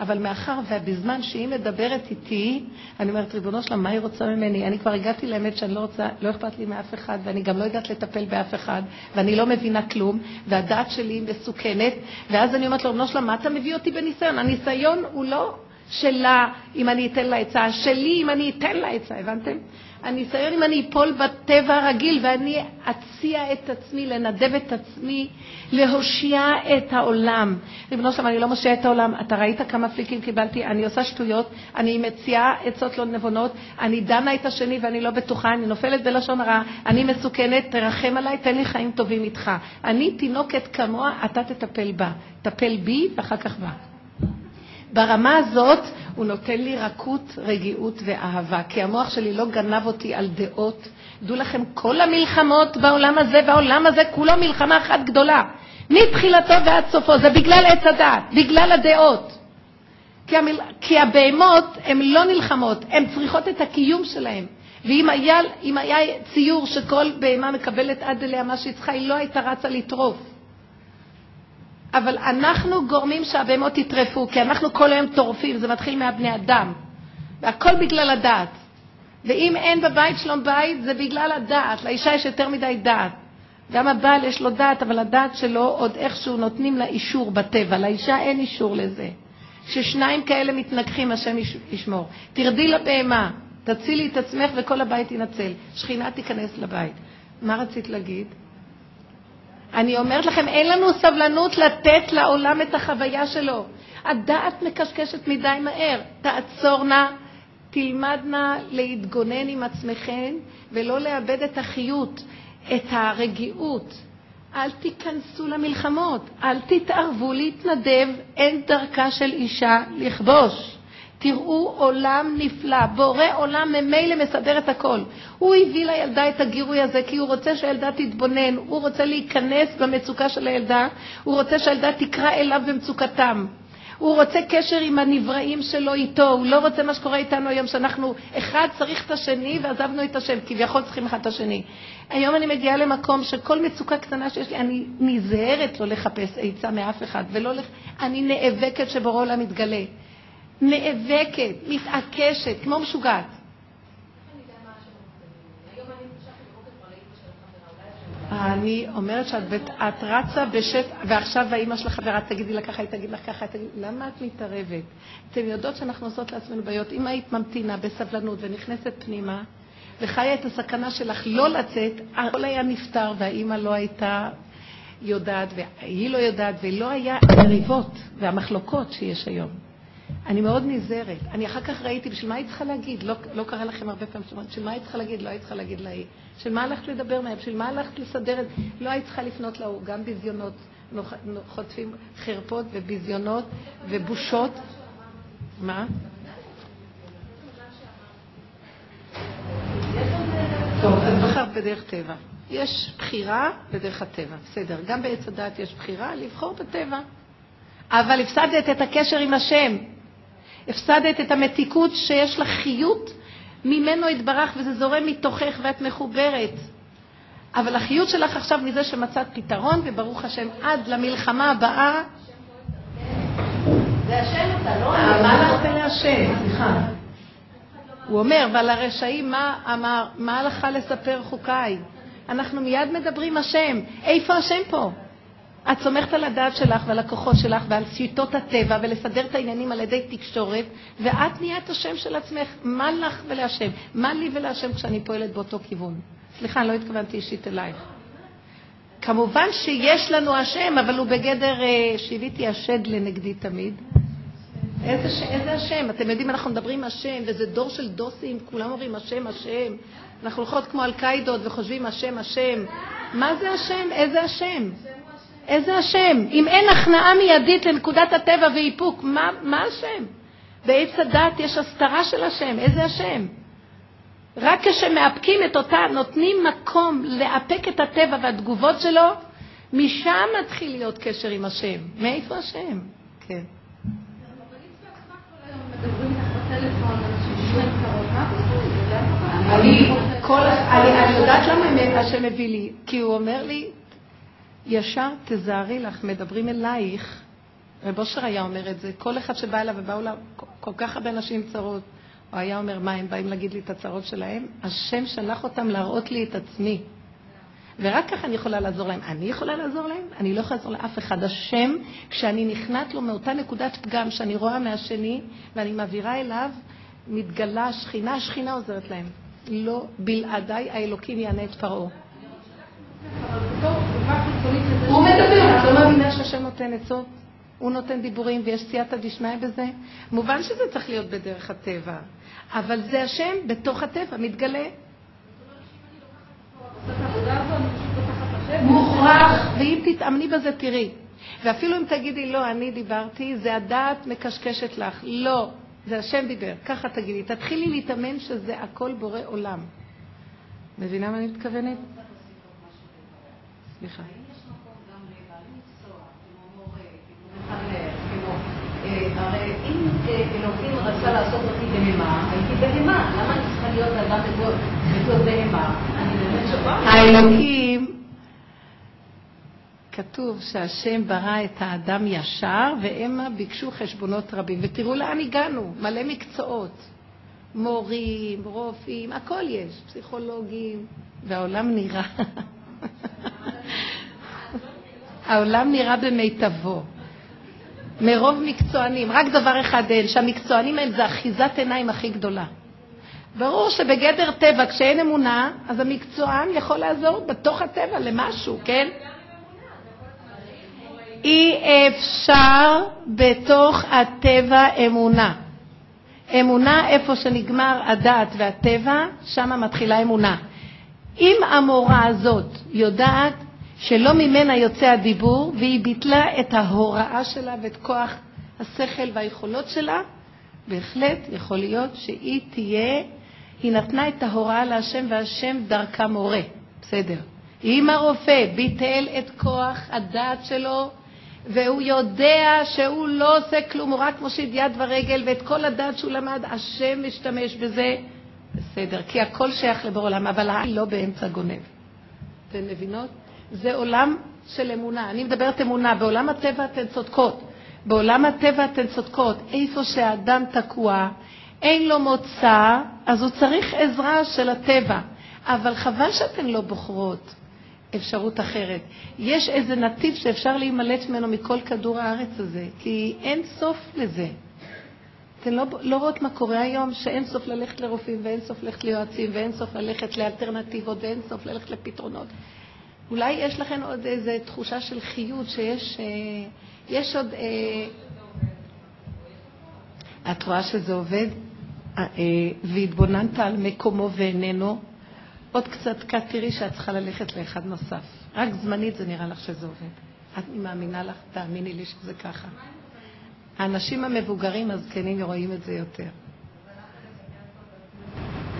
אבל מאחר ובזמן שהיא מדברת איתי, אני אומרת, ריבונו שלמה, מה היא רוצה ממני? אני כבר הגעתי לאמת שאני לא רוצה, לא אכפת לי מאף אחד, ואני גם לא יודעת לטפל באף אחד, ואני לא מבינה כלום, והדעת שלי מסוכנת, ואז אני אומרת לו, ריבונו שלמה, מה אתה מביא אותי בניסיון? הניסיון הוא לא שלה אם אני אתן לה עצה, שלי אם אני אתן לה עצה, הבנתם? הניסיון אם אני אפול בטבע הרגיל ואני אציע את עצמי, לנדב את עצמי, להושיע את העולם. ריבונו שלום, אני לא מושיע את העולם. אתה ראית כמה פליקים קיבלתי? אני עושה שטויות, אני מציעה עצות לא נבונות, אני דנה את השני ואני לא בטוחה, אני נופלת בלשון הרע, אני מסוכנת, תרחם עליי, תן לי חיים טובים איתך. אני תינוקת כמוה, אתה תטפל בה. טפל בי ואחר כך בה. ברמה הזאת הוא נותן לי רכות, רגיעות ואהבה, כי המוח שלי לא גנב אותי על דעות. דעו לכם, כל המלחמות בעולם הזה והעולם הזה כולו מלחמה אחת גדולה. מתחילתו ועד סופו, זה בגלל עץ הדעת, בגלל הדעות. כי, המל... כי הבהמות הן לא נלחמות, הן צריכות את הקיום שלהן. ואם היה, היה ציור שכל בהמה מקבלת עד אליה מה שהיא צריכה, היא לא הייתה רצה לטרוף. אבל אנחנו גורמים שהבהמות יטרפו, כי אנחנו כל היום טורפים, זה מתחיל מהבני אדם. והכל בגלל הדעת. ואם אין בבית שלום בית, זה בגלל הדעת. לאישה יש יותר מדי דעת. גם הבעל יש לו דעת, אבל הדעת שלו עוד איכשהו נותנים לה אישור בטבע. לאישה אין אישור לזה. כששניים כאלה מתנגחים, השם ישמור. תרדי לבהמה, תצילי את עצמך וכל הבית ינצל. שכינה תיכנס לבית. מה רצית להגיד? אני אומרת לכם, אין לנו סבלנות לתת לעולם את החוויה שלו. הדעת מקשקשת מדי מהר. תעצורנה, תלמדנה להתגונן עם עצמכן ולא לאבד את החיות, את הרגיעות. אל תיכנסו למלחמות, אל תתערבו להתנדב, אין דרכה של אישה לכבוש. תראו עולם נפלא, בורא עולם ממילא מסדר את הכל. הוא הביא לילדה את הגירוי הזה כי הוא רוצה שהילדה תתבונן, הוא רוצה להיכנס במצוקה של הילדה, הוא רוצה שהילדה תקרא אליו במצוקתם. הוא רוצה קשר עם הנבראים שלו איתו, הוא לא רוצה מה שקורה איתנו היום, שאנחנו אחד צריך את השני ועזבנו את השם, כביכול צריכים אחד את השני. היום אני מגיעה למקום שכל מצוקה קטנה שיש לי, אני נזהרת לא לחפש עצה מאף אחד, ולא לח... אני נאבקת שבורא עולם יתגלה. נאבקת, מתעקשת, כמו משוגעת. אני אומרת שאת רצה בשט, ועכשיו האימא של החברה תגידי לה ככה, היא תגיד לך ככה, תגיד, למה את מתערבת? אתן יודעות שאנחנו עושות לעצמנו בעיות. אם היית ממתינה בסבלנות ונכנסת פנימה, וחיה את הסכנה שלך לא לצאת, הכל היה נפתר והאימא לא הייתה יודעת, והיא לא יודעת, ולא היה המריבות והמחלוקות שיש היום. אני מאוד נזהרת. אני אחר כך ראיתי, בשביל מה היית צריכה להגיד? לא, לא קרה לכם הרבה פעמים, בשביל מה היית צריכה להגיד? לא היית צריכה להגיד להיא. בשביל מה הלכת לדבר מהם? בשביל מה הלכת לסדר את זה? לא היית צריכה לפנות להוא, גם ביזיונות, חוטפים חרפות וביזיונות ובושות. מה? טוב, אז בחרת בדרך טבע. יש בחירה בדרך הטבע, בסדר. גם בעץ הדת יש בחירה לבחור בטבע. אבל הפסדת את הקשר עם השם. הפסדת את המתיקות שיש לך חיות ממנו יתברך וזה זורם מתוכך ואת מחוברת. אבל החיות שלך עכשיו מזה שמצאת פתרון, וברוך השם, עד למלחמה הבאה... זה השם אתה, לא אני. מה הלכת להשם? סליחה. הוא אומר, ועל הרשעים מה אמר? מה הלכה לספר חוקיי? אנחנו מיד מדברים השם. איפה השם פה? את סומכת על הדעת שלך ועל הכוחות שלך ועל שיטות הטבע ולסדר את העניינים על ידי תקשורת, ואת נהיית השם של עצמך. מה לך ולהשם? מה לי ולהשם כשאני פועלת באותו כיוון? סליחה, לא התכוונתי אישית אלייך. כמובן שיש לנו השם, אבל הוא בגדר אה, שהביתי השד לנגדי תמיד. איזה, ש... איזה השם? אתם יודעים, אנחנו מדברים השם, וזה דור של דוסים, כולם אומרים השם, השם. אנחנו הולכות כמו אל-קאידות וחושבים השם, השם. מה זה השם? איזה השם? איזה השם? אם אין הכנעה מיידית לנקודת הטבע ואיפוק, מה, מה השם? בעץ הדת יש הסתרה של השם, איזה השם? רק כשמאפקים את אותה, נותנים מקום לאפק את הטבע והתגובות שלו, משם מתחיל להיות קשר עם השם. מאיפה השם? כן. אני יודעת למה השם מביא לי, כי הוא אומר לי, ישר תזהרי לך, מדברים אלייך. רב אושר היה אומר את זה, כל אחד שבא אליו ובאו אליו כל כך הרבה נשים צרות, הוא היה אומר, מה, הם באים להגיד לי את הצרות שלהם? השם שלח אותם להראות לי את עצמי. ורק ככה אני יכולה לעזור להם. אני יכולה לעזור להם? אני לא יכולה לעזור לאף אחד. השם, כשאני נכנעת לו מאותה נקודת פגם שאני רואה מהשני, ואני מעבירה אליו, מתגלה השכינה, השכינה עוזרת להם. לא בלעדיי האלוקים יענה את פרעה. הוא מדבר, את לא מאמינה שהשם נותן עצות? הוא נותן דיבורים ויש סייעתא דשמיא בזה? מובן שזה צריך להיות בדרך הטבע, אבל זה השם בתוך הטבע, מתגלה. מוכרח, ואם תתאמני בזה תראי. ואפילו אם תגידי, לא, אני דיברתי, זה הדעת מקשקשת לך. לא, זה השם דיבר, ככה תגידי. תתחילי להתאמן שזה הכל בורא עולם. מבינה מה אני מתכוונת? סליחה. הרי אם אלוקים רצה לעשות אותי בהמה, הייתי בהמה. למה אני צריכה להיות אדם בתור בהמה? אני באמת שווה. האלוקים, כתוב שהשם ברא את האדם ישר, והמה ביקשו חשבונות רבים. ותראו לאן הגענו, מלא מקצועות. מורים, רופאים, הכל יש, פסיכולוגים, והעולם נראה. העולם נראה במיטבו. מרוב מקצוענים, רק דבר אחד אין, שהמקצוענים הם זה אחיזת עיניים הכי גדולה. ברור שבגדר טבע, כשאין אמונה, אז המקצוען יכול לעזור בתוך הטבע למשהו, כן? אי אפשר בתוך הטבע אמונה. אמונה, איפה שנגמר הדעת והטבע, שם מתחילה אמונה. אם המורה הזאת יודעת שלא ממנה יוצא הדיבור, והיא ביטלה את ההוראה שלה ואת כוח השכל והיכולות שלה, בהחלט יכול להיות שהיא תהיה, היא נתנה את ההוראה להשם והשם דרכה מורה. בסדר. אם הרופא ביטל את כוח הדעת שלו, והוא יודע שהוא לא עושה כלום, הוא רק מושיט יד ורגל, ואת כל הדעת שהוא למד, השם משתמש בזה, בסדר, כי הכל שייך לבור עולם, אבל העין לא באמצע גונב. אתן מבינות? זה עולם של אמונה. אני מדברת אמונה, בעולם הטבע אתן צודקות. בעולם הטבע אתן צודקות. איפה שהאדם תקוע, אין לו מוצא, אז הוא צריך עזרה של הטבע. אבל חבל שאתן לא בוחרות אפשרות אחרת. יש איזה נתיב שאפשר להימלט ממנו מכל כדור הארץ הזה, כי אין סוף לזה. אתן לא, לא רואות מה קורה היום, שאין סוף ללכת לרופאים, ואין סוף ללכת ליועצים, ואין סוף ללכת לאלטרנטיבות, ואין סוף ללכת לפתרונות. אולי יש לכם עוד איזו תחושה של חיות, שיש אה, יש עוד... אה, את רואה שזה עובד? אה, והתבוננת על מקומו ואיננו, עוד קצת קט תראי שאת צריכה ללכת לאחד נוסף. רק זמנית זה נראה לך שזה עובד. אני מאמינה לך, תאמיני לי שזה ככה. האנשים המבוגרים, הזקנים, רואים את זה יותר.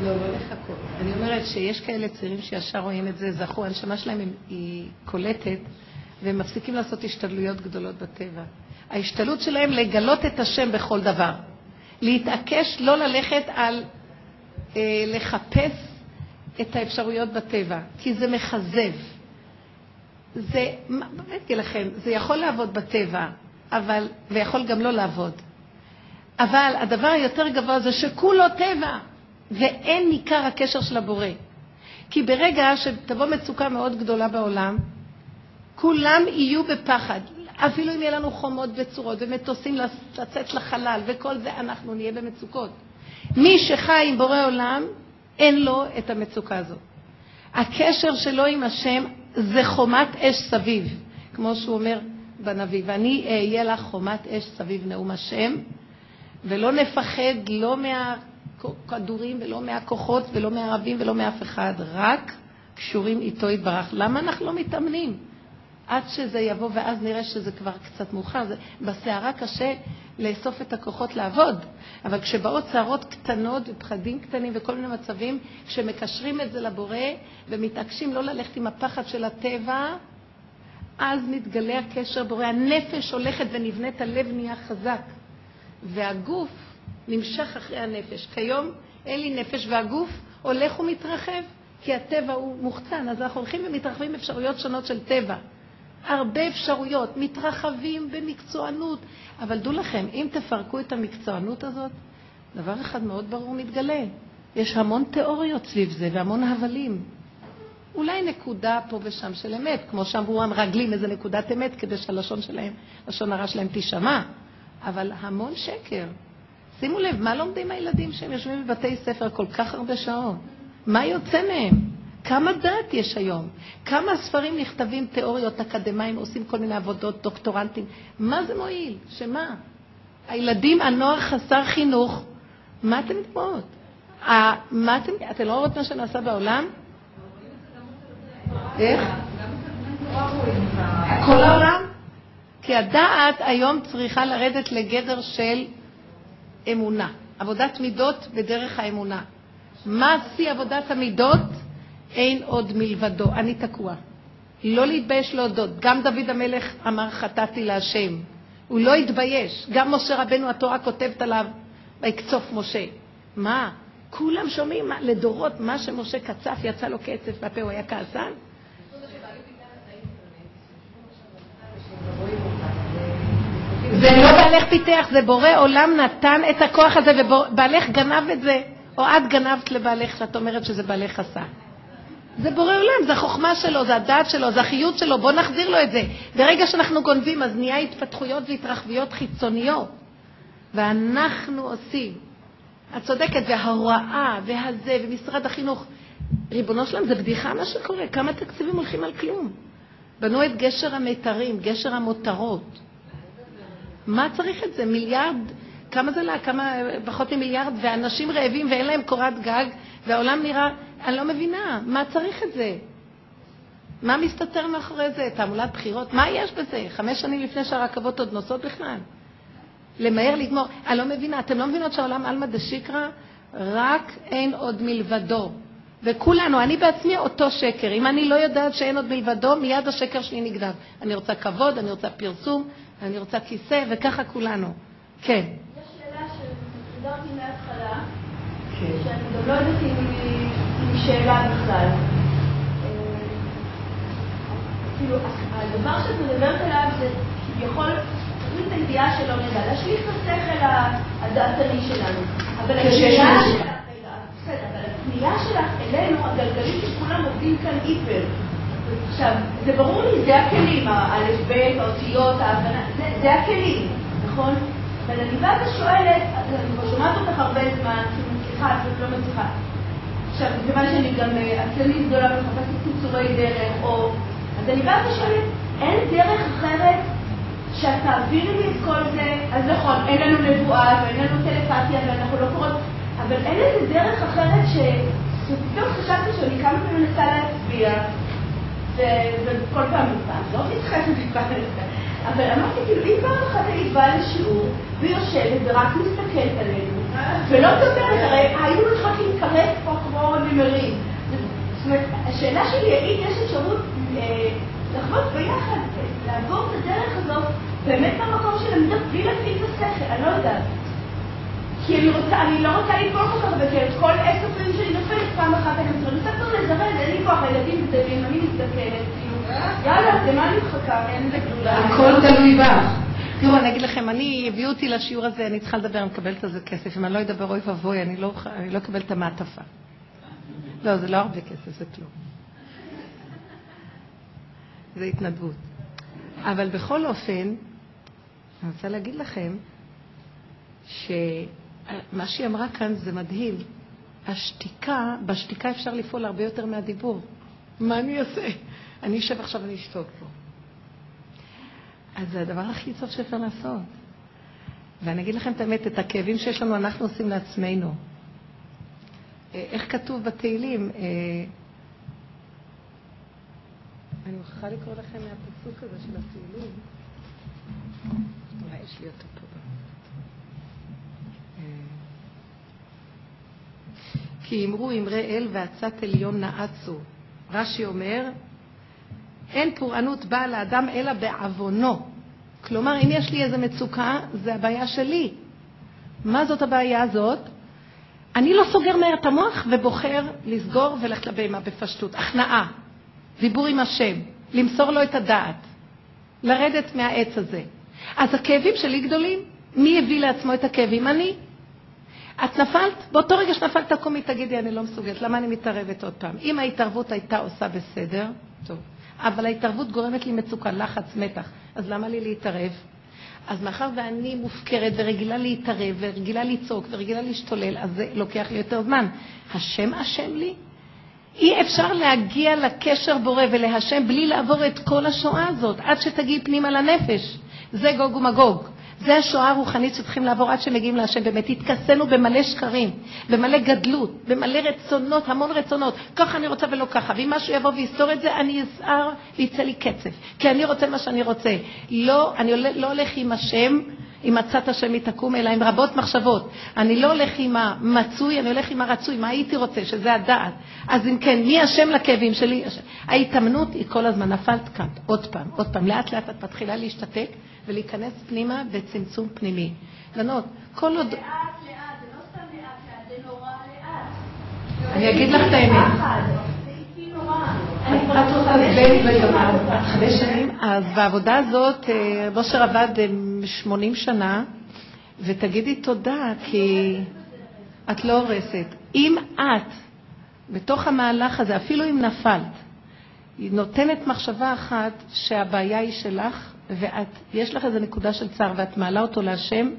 לא, לא לחכות. אני אומרת שיש כאלה צעירים שישר רואים את זה, זכו, הנשמה שלהם היא קולטת, והם מפסיקים לעשות השתדלויות גדולות בטבע. ההשתדלות שלהם לגלות את השם בכל דבר. להתעקש לא ללכת על אה, לחפש את האפשרויות בטבע, כי זה מכזב. זה, באמת אגיד לכם, זה יכול לעבוד בטבע, אבל, ויכול גם לא לעבוד. אבל הדבר היותר גבוה זה שכולו טבע, ואין ניכר הקשר של הבורא. כי ברגע שתבוא מצוקה מאוד גדולה בעולם, כולם יהיו בפחד. אפילו אם יהיה לנו חומות וצורות ומטוסים לצאת לחלל וכל זה, אנחנו נהיה במצוקות. מי שחי עם בורא עולם, אין לו את המצוקה הזאת. הקשר שלו עם השם זה חומת אש סביב, כמו שהוא אומר בנביא, ואני אהיה לך חומת אש סביב נאום השם, ולא נפחד לא מהכדורים ולא מהכוחות ולא מהערבים ולא מאף אחד, רק קשורים איתו יתברך. למה אנחנו לא מתאמנים? עד שזה יבוא ואז נראה שזה כבר קצת מאוחר. בסערה קשה לאסוף את הכוחות לעבוד, אבל כשבאות סערות קטנות ופחדים קטנים וכל מיני מצבים, כשמקשרים את זה לבורא ומתעקשים לא ללכת עם הפחד של הטבע, אז מתגלה הקשר בורא. הנפש הולכת ונבנית, הלב נהיה חזק, והגוף נמשך אחרי הנפש. כיום אין לי נפש והגוף הולך ומתרחב, כי הטבע הוא מוחצן, אז אנחנו הולכים ומתרחבים אפשרויות שונות של טבע. הרבה אפשרויות, מתרחבים במקצוענות. אבל דעו לכם, אם תפרקו את המקצוענות הזאת, דבר אחד מאוד ברור מתגלה. יש המון תיאוריות סביב זה והמון הבלים. אולי נקודה פה ושם של אמת, כמו שאמרו המרגלים, איזה נקודת אמת, כדי שהלשון שלהם, לשון הרע שלהם תישמע, אבל המון שקר. שימו לב, מה לומדים הילדים שהם יושבים בבתי ספר כל כך הרבה שעות? מה יוצא מהם? כמה דעת יש היום? כמה ספרים נכתבים, תיאוריות, אקדמאים, עושים כל מיני עבודות, דוקטורנטים? מה זה מועיל? שמה? הילדים, הנוער חסר חינוך, מה אתם מדברות? מה אתם, אתם לא רואות מה שנעשה בעולם? איך? כל העולם? כי הדעת היום צריכה לרדת לגדר של אמונה, עבודת מידות בדרך האמונה. מה שיא עבודת המידות? אין עוד מלבדו, אני תקוע. לא להתבייש להודות. גם דוד המלך אמר חטאתי להשם. הוא לא התבייש. גם משה רבנו, התורה כותבת עליו, ויקצוף משה. מה? כולם שומעים מה, לדורות מה שמשה קצף, יצא לו קצף בפה, הוא היה כעסן? זה לא בעלך פיתח, זה בורא עולם נתן את הכוח הזה, ובעלך גנב את זה, או את גנבת לבעלך, שאת אומרת שזה בעלך עשה. זה בורא עולם, זה החוכמה שלו, זה הדעת שלו, זה החיות שלו, בואו נחזיר לו את זה. ברגע שאנחנו גונבים, אז נהיה התפתחויות והתרחבויות חיצוניות. ואנחנו עושים. את צודקת, וההוראה, והזה, ומשרד החינוך. ריבונו שלם, זה בדיחה מה שקורה. כמה תקציבים הולכים על כלום? בנו את גשר המיתרים, גשר המותרות. מה צריך את זה? מיליארד, כמה זה לה? כמה, פחות ממיליארד, ואנשים רעבים ואין להם קורת גג, והעולם נראה אני לא מבינה, מה צריך את זה? מה מסתתר מאחורי זה? תעמולת בחירות? מה יש בזה? חמש שנים לפני שהרכבות עוד נוסעות בכלל? למהר לגמור. אני לא מבינה, אתם לא מבינות שהעולם עלמא דשיקרא? רק אין עוד מלבדו. וכולנו, אני בעצמי אותו שקר. אם אני לא יודעת שאין עוד מלבדו, מיד השקר שלי נגנב. אני רוצה כבוד, אני רוצה פרסום, אני רוצה כיסא, וככה כולנו. כן. יש שאלה שסידרתי מההתחלה, כן. שאני גם לא יודעת אם היא... שאלה בכלל. אה, כאילו, הדבר שאת מדברת עליו זה כביכול תוכנית הידיעה שלא נדע, להשליך את השכל הדעתני שלנו. אבל כן, השאלה שלך, בסדר, אבל הפנייה שלך אלינו, הגלגלים שכולם עובדים כאן היפר. עכשיו, זה ברור לי, זה הכלים, האלף-בית, האותיות, ההבנה, זה, זה הכלים, נכון? אבל אני באה ושואלת, אני כבר שומעת אותך הרבה זמן, כאילו, מצליחה, את לא מצליחה. עכשיו, מכיוון שאני גם אה, עצלנית גדולה ומחפשת קיצורי דרך, או... אז אני באה ושואלת, אין דרך אחרת שאת תעבירי לי את כל זה? אז נכון, אין לנו נבואה ואין לנו טלפתיה ואנחנו לא קוראות, אבל אין איזה דרך אחרת ש... שפתאום חשבתי שאני כמה פעמים מנסה להצביע, וכל פעם, פעם לא טיפה לזה. אבל אמרתי, כאילו, אם פעם אחת היית באה לשיעור, ויושבת ורק מסתכלת עלינו, ולא מדברת, הרי היינו צריכים להתקרב פה כמו נמרים. זאת אומרת, השאלה שלי, האם יש אפשרות אה, לחוות ביחד, לעבור את הדרך הזאת, באמת במקום של עמדות, בלי להפעיל את השכל, אני לא יודעת. כי אני רוצה, אני לא רוצה ליפול כל כך הרבה, כי כל עשר פעמים שאני נופלת, פעם אחת אני רוצה, רוצה כבר לזרז, אין לי כוח, הילדים גדלים, אני מזדקנת, כאילו, יאללה, למה אני מחכה? אין לזה גדולה. הכל תלוי בך. תראו, אני אגיד לכם, אני, הביאו אותי לשיעור הזה, אני צריכה לדבר, אני מקבלת על זה כסף. אם אני לא אדבר, אוי ואבוי, אני לא, לא אקבל את המעטפה. לא, זה לא הרבה כסף, זה כלום. זה התנדבות. אבל בכל אופן, אני רוצה להגיד לכם, שמה שהיא אמרה כאן זה מדהים. השתיקה, בשתיקה אפשר לפעול הרבה יותר מהדיבור. מה אני אעשה? אני אשב עכשיו ואני אשתוק פה. אז זה הדבר הכי טוב שאפשר לעשות. ואני אגיד לכם את האמת, את הכאבים שיש לנו אנחנו עושים לעצמנו. אה, איך כתוב בתהילים? אה, אני מוכרחה לקרוא לכם מהפסוק הזה של התהילים. אולי יש לי אותו פה. אה, כי אמרו אמרי אל ועצת עליון נעצו. רש"י אומר, אין פורענות באה לאדם אלא בעוונו. כלומר, אם יש לי איזו מצוקה, זה הבעיה שלי. מה זאת הבעיה הזאת? אני לא סוגר מהר את המוח ובוחר לסגור וללכת לבהמה בפשטות. הכנעה, דיבור עם השם, למסור לו את הדעת, לרדת מהעץ הזה. אז הכאבים שלי גדולים. מי הביא לעצמו את הכאבים? אני. את נפלת, באותו רגע שנפלת תקומי, תגידי, אני לא מסוגלת, למה אני מתערבת עוד פעם? אם ההתערבות הייתה עושה בסדר, טוב. אבל ההתערבות גורמת לי מצוקה, לחץ, מתח. אז למה לי להתערב? אז מאחר ואני מופקרת ורגילה להתערב ורגילה לצעוק ורגילה להשתולל, אז זה לוקח לי יותר זמן. השם אשם לי? אי אפשר להגיע לקשר בורא ולהשם בלי לעבור את כל השואה הזאת, עד שתגיעי פנימה לנפש. זה גוג ומגוג. זה השואה הרוחנית שצריכים לעבור עד שמגיעים להשם באמת. התכסינו במלא שקרים, במלא גדלות, במלא רצונות, המון רצונות. ככה אני רוצה ולא ככה. ואם משהו יבוא ויסתור את זה, אני אזהר ויצא לי קצף. כי אני רוצה מה שאני רוצה. לא, אני לא הולך עם השם. אם מצאת השם היא תקום, אלא עם רבות מחשבות. אני לא הולך עם המצוי, אני הולך עם הרצוי, מה הייתי רוצה, שזה הדעת. אז אם כן, מי השם לכאבים שלי? ההתאמנות היא כל הזמן, נפלת כאן, עוד פעם, עוד פעם. לאט לאט את מתחילה להשתתק ולהיכנס פנימה בצמצום פנימי. בנות, כל עוד... לאט לאט, זה לא סתם לאט לאט, זה נורא לאט. אני אגיד לך את האמת. שנים, אז בעבודה הזאת, משה אה, עבד 80 שנה, ותגידי תודה, כי את לא הורסת. אם את, בתוך המהלך הזה, אפילו אם נפלת, נותנת מחשבה אחת שהבעיה היא שלך, ויש לך איזו נקודה של צער ואת מעלה אותו להשם,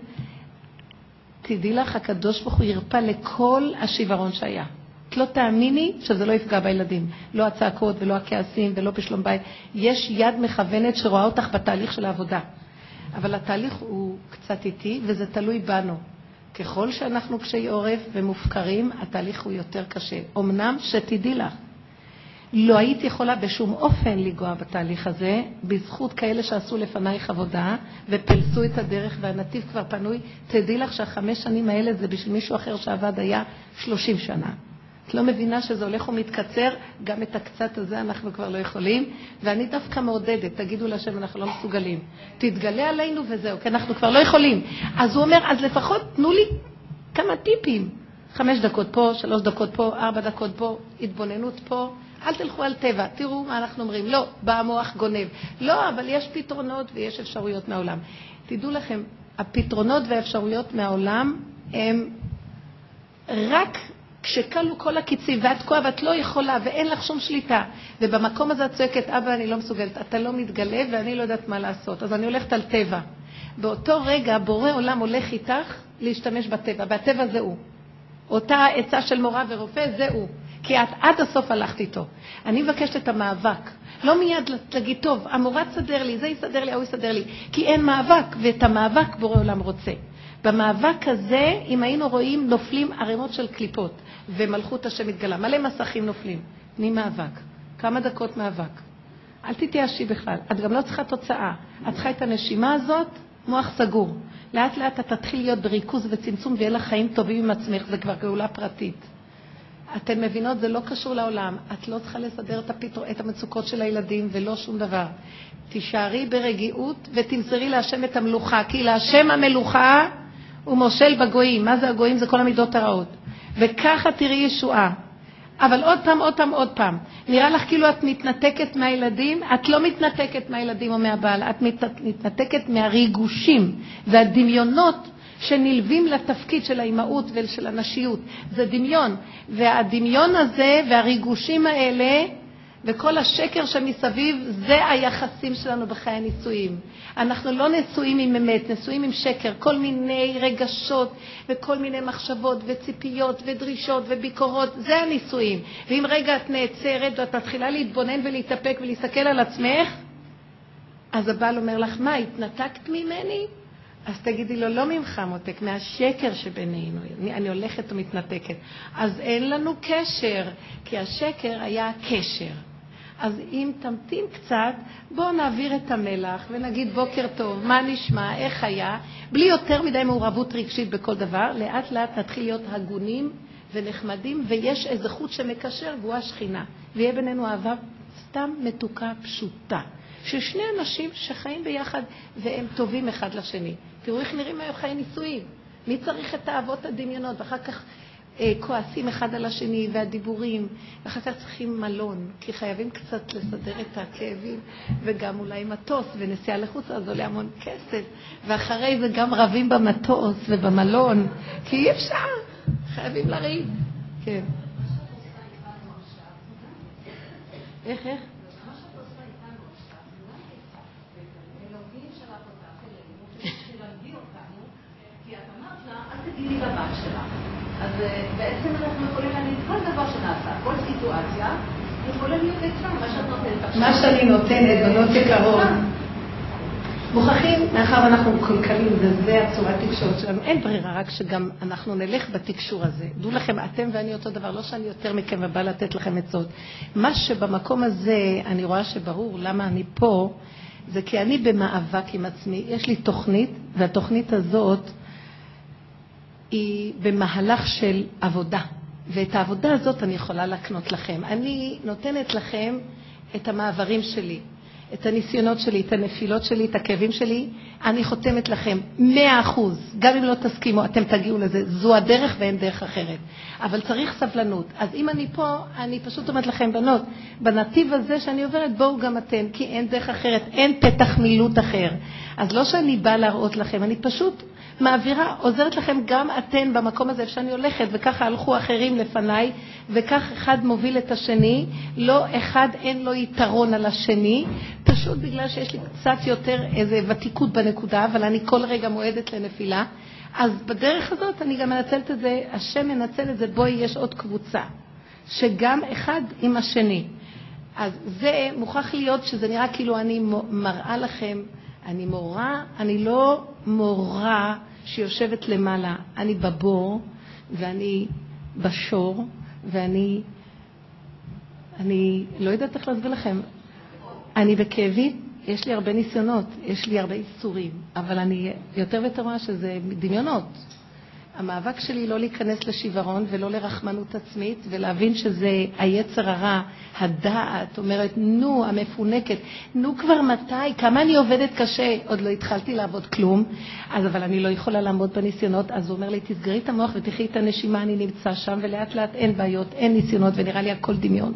תדעי לך, הקדוש ברוך הוא ירפא לכל השיוורון שהיה. את לא תאמיני שזה לא יפגע בילדים. לא הצעקות ולא הכעסים ולא בשלום בית. יש יד מכוונת שרואה אותך בתהליך של העבודה. אבל התהליך הוא קצת איטי, וזה תלוי בנו. ככל שאנחנו קשי עורף ומופקרים, התהליך הוא יותר קשה. אמנם, שתדעי לך, לא היית יכולה בשום אופן לנגוע בתהליך הזה, בזכות כאלה שעשו לפנייך עבודה ופלסו את הדרך והנתיב כבר פנוי. תדעי לך שהחמש שנים האלה זה בשביל מישהו אחר שעבד היה שלושים שנה. לא מבינה שזה הולך ומתקצר, גם את הקצת הזה אנחנו כבר לא יכולים, ואני דווקא מעודדת, תגידו להשם, אנחנו לא מסוגלים. תתגלה עלינו וזהו, כי אנחנו כבר לא יכולים. אז הוא אומר, אז לפחות תנו לי כמה טיפים. חמש דקות פה, שלוש דקות פה, ארבע דקות פה, התבוננות פה. אל תלכו על טבע, תראו מה אנחנו אומרים. לא, בא המוח גונב. לא, אבל יש פתרונות ויש אפשרויות מהעולם. תדעו לכם, הפתרונות והאפשרויות מהעולם הם רק כשכלו כל הקיצים ואת תקועה ואת לא יכולה ואין לך שום שליטה, ובמקום הזה את צועקת, אבא, אני לא מסוגלת, אתה לא מתגלה ואני לא יודעת מה לעשות, אז אני הולכת על טבע. באותו רגע בורא עולם הולך איתך להשתמש בטבע, והטבע זה הוא. אותה עצה של מורה ורופא זה הוא. כי את עד הסוף הלכת איתו. אני מבקשת את המאבק. לא מיד להגיד, טוב, המורה תסדר לי, זה יסדר לי, ההוא יסדר לי. כי אין מאבק, ואת המאבק בורא עולם רוצה. במאבק הזה, אם היינו רואים, נופלים ערימות של קליפות, ומלכות השם מתגלה. מלא מסכים נופלים. תני מאבק. כמה דקות מאבק. אל תתייאשי בכלל. את גם לא צריכה תוצאה. את צריכה את הנשימה הזאת, מוח סגור. לאט לאט את תתחיל להיות בריכוז וצמצום ויהיה לך חיים טובים עם עצמך, זה כבר גאולה פרטית. אתן מבינות, זה לא קשור לעולם. את לא צריכה לסדר את, הפתר... את המצוקות של הילדים ולא שום דבר. תישארי ברגיעות ותמסרי להשם את המלוכה, כי להשם המלוכה הוא מושל בגויים. מה זה הגויים? זה כל המידות הרעות. וככה תראי ישועה. אבל עוד פעם, עוד פעם, עוד פעם. נראה לך כאילו את מתנתקת מהילדים? את לא מתנתקת מהילדים או מהבעל, את מתנתקת מהריגושים והדמיונות שנלווים לתפקיד של האימהות ושל הנשיות. זה דמיון. והדמיון הזה והריגושים האלה וכל השקר שמסביב, זה היחסים שלנו בחיי הנישואים. אנחנו לא נשואים עם אמת, נשואים עם שקר, כל מיני רגשות וכל מיני מחשבות וציפיות ודרישות וביקורות, זה הנישואים. ואם רגע את נעצרת ואת מתחילה להתבונן ולהתאפק ולהסתכל על עצמך, אז הבעל אומר לך, מה, התנתקת ממני? אז תגידי לו, לא ממך מותק, מהשקר שבינינו. אני, אני הולכת ומתנתקת. אז אין לנו קשר, כי השקר היה קשר. אז אם תמתין קצת, בואו נעביר את המלח ונגיד בוקר טוב, מה נשמע, איך היה, בלי יותר מדי מעורבות רגשית בכל דבר, לאט לאט נתחיל להיות הגונים ונחמדים, ויש איזה חוט שמקשר והוא השכינה, ויהיה בינינו אהבה סתם מתוקה פשוטה. של שני אנשים שחיים ביחד והם טובים אחד לשני. תראו איך נראים היום חיי נישואים. מי צריך את האהבות הדמיונות? ואחר כך כועסים אחד על השני והדיבורים, ואחר כך צריכים מלון, כי חייבים קצת לסדר את הכאבים, וגם אולי מטוס ונסיעה לחוץ, אז עולה המון כסף, ואחרי זה גם רבים במטוס ובמלון, כי אי אפשר, חייבים לריב. כן. איך, איך? תגידי לבת שלך. אז אה, בעצם אנחנו יכולים להגיד כל דבר שנעשה, כל סיטואציה, יכולה להיות אצלם, מה שאת נותנת עכשיו. מה שאני נותנת, בנות יקרות. מוכרחים, מאחר ואנחנו כלכלים וזה הצורת תקשורת שלנו, אין ברירה, רק שגם אנחנו נלך בתקשור הזה. דעו לכם, אתם ואני אותו דבר, לא שאני יותר מכם ובא לתת לכם עצות. מה שבמקום הזה אני רואה שברור למה אני פה, זה כי אני במאבק עם עצמי. יש לי תוכנית, והתוכנית הזאת היא במהלך של עבודה, ואת העבודה הזאת אני יכולה להקנות לכם. אני נותנת לכם את המעברים שלי, את הניסיונות שלי, את הנפילות שלי, את הכאבים שלי, אני חותמת לכם, מאה אחוז, גם אם לא תסכימו, אתם תגיעו לזה, זו הדרך ואין דרך אחרת. אבל צריך סבלנות. אז אם אני פה, אני פשוט אומרת לכם, בנות, בנתיב הזה שאני עוברת, בואו גם אתם, כי אין דרך אחרת, אין פתח מילוט אחר. אז לא שאני באה להראות לכם, אני פשוט מעבירה, עוזרת לכם גם אתן במקום הזה שאני הולכת, וככה הלכו אחרים לפניי, וכך אחד מוביל את השני, לא אחד אין לו יתרון על השני, פשוט בגלל שיש לי קצת יותר איזה ותיקות בנקודה, אבל אני כל רגע מועדת לנפילה. אז בדרך הזאת אני גם מנצלת את זה, השם מנצל את זה, בואי, יש עוד קבוצה, שגם אחד עם השני. אז זה מוכרח להיות שזה נראה כאילו אני מראה לכם, אני מורה, אני לא מורה שיושבת למעלה, אני בבור ואני בשור ואני, אני לא יודעת איך להסביר לכם, אני בכאבים, יש לי הרבה ניסיונות, יש לי הרבה איסורים, אבל אני יותר ויותר רואה שזה דמיונות. המאבק שלי לא להיכנס לשיוורון ולא לרחמנות עצמית ולהבין שזה היצר הרע, הדעת, אומרת, נו, המפונקת, נו כבר מתי, כמה אני עובדת קשה, עוד לא התחלתי לעבוד כלום, אז אבל אני לא יכולה לעמוד בניסיונות, אז הוא אומר לי, תסגרי את המוח ותחי את הנשימה, אני נמצא שם, ולאט לאט אין בעיות, אין ניסיונות, ונראה לי הכל דמיון.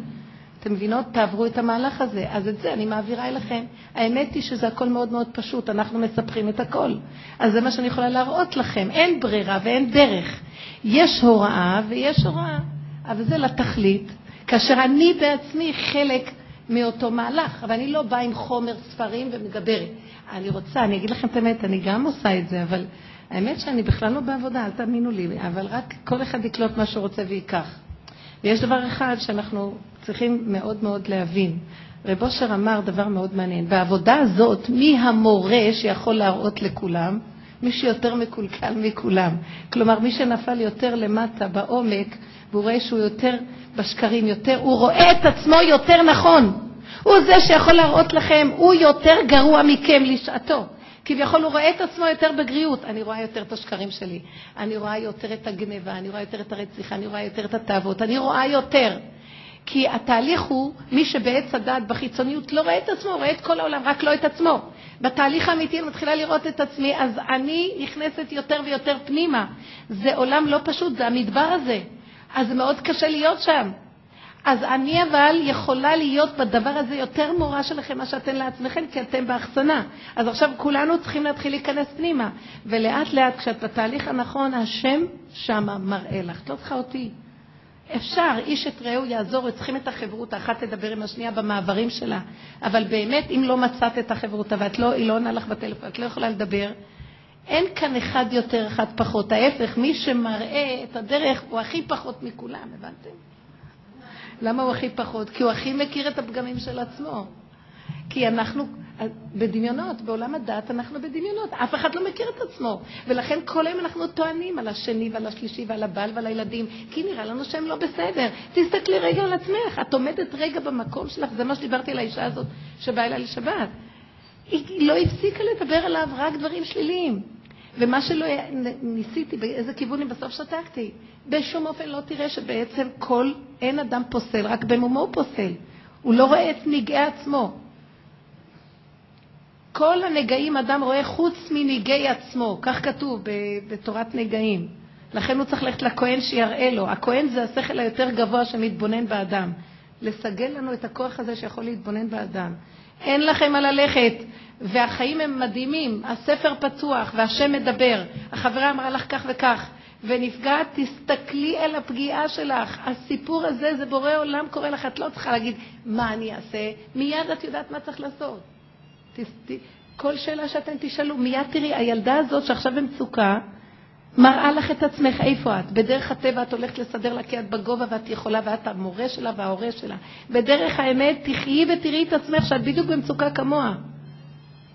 אתם מבינות? תעברו את המהלך הזה. אז את זה אני מעבירה אליכם. האמת היא שזה הכל מאוד מאוד פשוט, אנחנו מספרים את הכל. אז זה מה שאני יכולה להראות לכם. אין ברירה ואין דרך. יש הוראה ויש הוראה. אבל זה לתכלית, כאשר אני בעצמי חלק מאותו מהלך, אבל אני לא באה עם חומר ספרים ומדברת. אני רוצה, אני אגיד לכם את האמת, אני גם עושה את זה, אבל האמת שאני בכלל לא בעבודה, אל תאמינו לי, אבל רק כל אחד יקלוט מה שהוא רוצה וייקח. ויש דבר אחד שאנחנו צריכים מאוד מאוד להבין. רב אושר אמר דבר מאוד מעניין. בעבודה הזאת, מי המורה שיכול להראות לכולם? מי שיותר מקולקל מכולם. כלומר, מי שנפל יותר למטה, בעומק, והוא רואה שהוא יותר בשקרים, יותר, הוא רואה את עצמו יותר נכון. הוא זה שיכול להראות לכם, הוא יותר גרוע מכם לשעתו. כביכול הוא רואה את עצמו יותר בגריעות. אני רואה יותר את השקרים שלי, אני רואה יותר את הגניבה, אני רואה יותר את הרציחה, אני רואה יותר את התאוות, אני רואה יותר. כי התהליך הוא, מי שבעץ הדעת בחיצוניות לא רואה את עצמו, רואה את כל העולם, רק לא את עצמו. בתהליך האמיתי אני מתחילה לראות את עצמי, אז אני נכנסת יותר ויותר פנימה. זה עולם לא פשוט, זה המדבר הזה. אז מאוד קשה להיות שם. אז אני אבל יכולה להיות בדבר הזה יותר מורה שלכם מה שאתן לעצמכם, כי אתם בהחצנה. אז עכשיו כולנו צריכים להתחיל להיכנס פנימה. ולאט לאט, כשאת בתהליך הנכון, השם שמה מראה לך. את לא צריכה אותי. אפשר, איש את רעהו יעזור, צריכים את החברות, האחת תדבר עם השנייה במעברים שלה. אבל באמת, אם לא מצאת את החברות, והיא לא, לא עונה לך בטלפון, את לא יכולה לדבר, אין כאן אחד יותר, אחד פחות. ההפך, מי שמראה את הדרך הוא הכי פחות מכולם, הבנתם? למה הוא הכי פחות? כי הוא הכי מכיר את הפגמים של עצמו. כי אנחנו בדמיונות, בעולם הדת אנחנו בדמיונות, אף אחד לא מכיר את עצמו. ולכן כל היום אנחנו טוענים על השני ועל השלישי ועל הבעל ועל הילדים, כי נראה לנו שהם לא בסדר. תסתכלי רגע על עצמך, את עומדת רגע במקום שלך, זה מה שדיברתי על האישה הזאת שבאה אליי לשבת. היא לא הפסיקה לדבר עליו רק דברים שליליים. ומה שלא ניסיתי, באיזה כיוון אם בסוף שתקתי. בשום אופן לא תראה שבעצם כל, אין אדם פוסל, רק במומו הוא פוסל. הוא לא רואה את נגעי עצמו. כל הנגעים אדם רואה חוץ מנגעי עצמו, כך כתוב בתורת נגעים. לכן הוא צריך ללכת לכהן שיראה לו. הכהן זה השכל היותר גבוה שמתבונן באדם. לסגל לנו את הכוח הזה שיכול להתבונן באדם. אין לכם מה ללכת, והחיים הם מדהימים, הספר פתוח והשם מדבר, החברה אמרה לך כך וכך, ונפגעת, תסתכלי על הפגיעה שלך. הסיפור הזה, זה בורא עולם קורא לך, את לא צריכה להגיד, מה אני אעשה? מיד את יודעת מה צריך לעשות. כל שאלה שאתם תשאלו, מיד תראי, הילדה הזאת שעכשיו במצוקה, מראה לך את עצמך איפה את. בדרך הטבע את הולכת לסדר לה כי את בגובה ואת יכולה ואת המורה שלה וההורה שלה. בדרך האמת תחיי ותראי את עצמך שאת בדיוק במצוקה כמוה.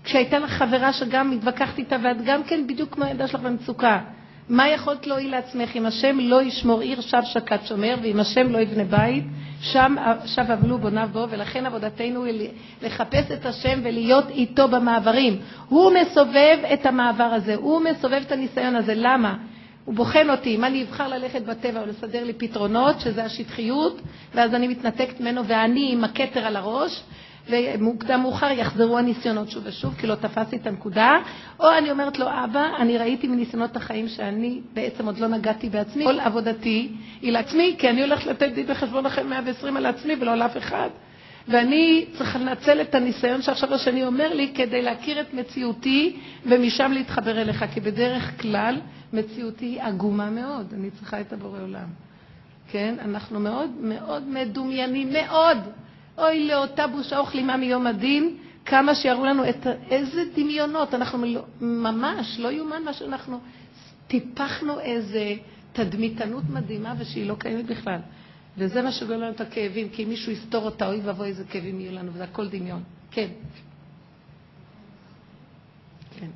כשהייתה לך חברה שגם התווכחת איתה ואת גם כן בדיוק כמו הילדה שלך במצוקה. מה יכולת להועיל לעצמך אם השם לא ישמור עיר שב שקד שומר ואם השם לא יבנה בית שם שב אבלו בוניו בו ולכן עבודתנו היא לחפש את השם ולהיות איתו במעברים. הוא מסובב את המעבר הזה, הוא מסובב את הניסיון הזה. למה? הוא בוחן אותי, אם אני אבחר ללכת בטבע או לסדר לי פתרונות, שזה השטחיות, ואז אני מתנתקת ממנו ואני עם הכתר על הראש, ומוקדם מאוחר יחזרו הניסיונות שוב ושוב, כי לא תפסתי את הנקודה, או אני אומרת לו, אבא, אני ראיתי מניסיונות החיים שאני בעצם עוד לא נגעתי בעצמי, כל עבודתי היא לעצמי, כי אני הולכת לתת דין וחשבון אחרי 120 על עצמי ולא על אף אחד. ואני צריכה לנצל את הניסיון שעכשיו השני אומר לי כדי להכיר את מציאותי ומשם להתחבר אליך, כי בדרך כלל מציאותי היא עגומה מאוד, אני צריכה את הבורא עולם. כן? אנחנו מאוד מאוד מדומיינים, מאוד. אוי לאותה בושה וכלימה מיום הדין, כמה שיראו לנו את איזה דמיונות, אנחנו ממש, לא יאומן מה שאנחנו, טיפחנו איזה תדמיתנות מדהימה ושהיא לא קיימת בכלל. וזה מה שגורם לנו את הכאבים, כי אם מישהו יסתור אותה, אוי ואבוי איזה כאבים יהיו לנו, וזה הכל דמיון. כן. כן.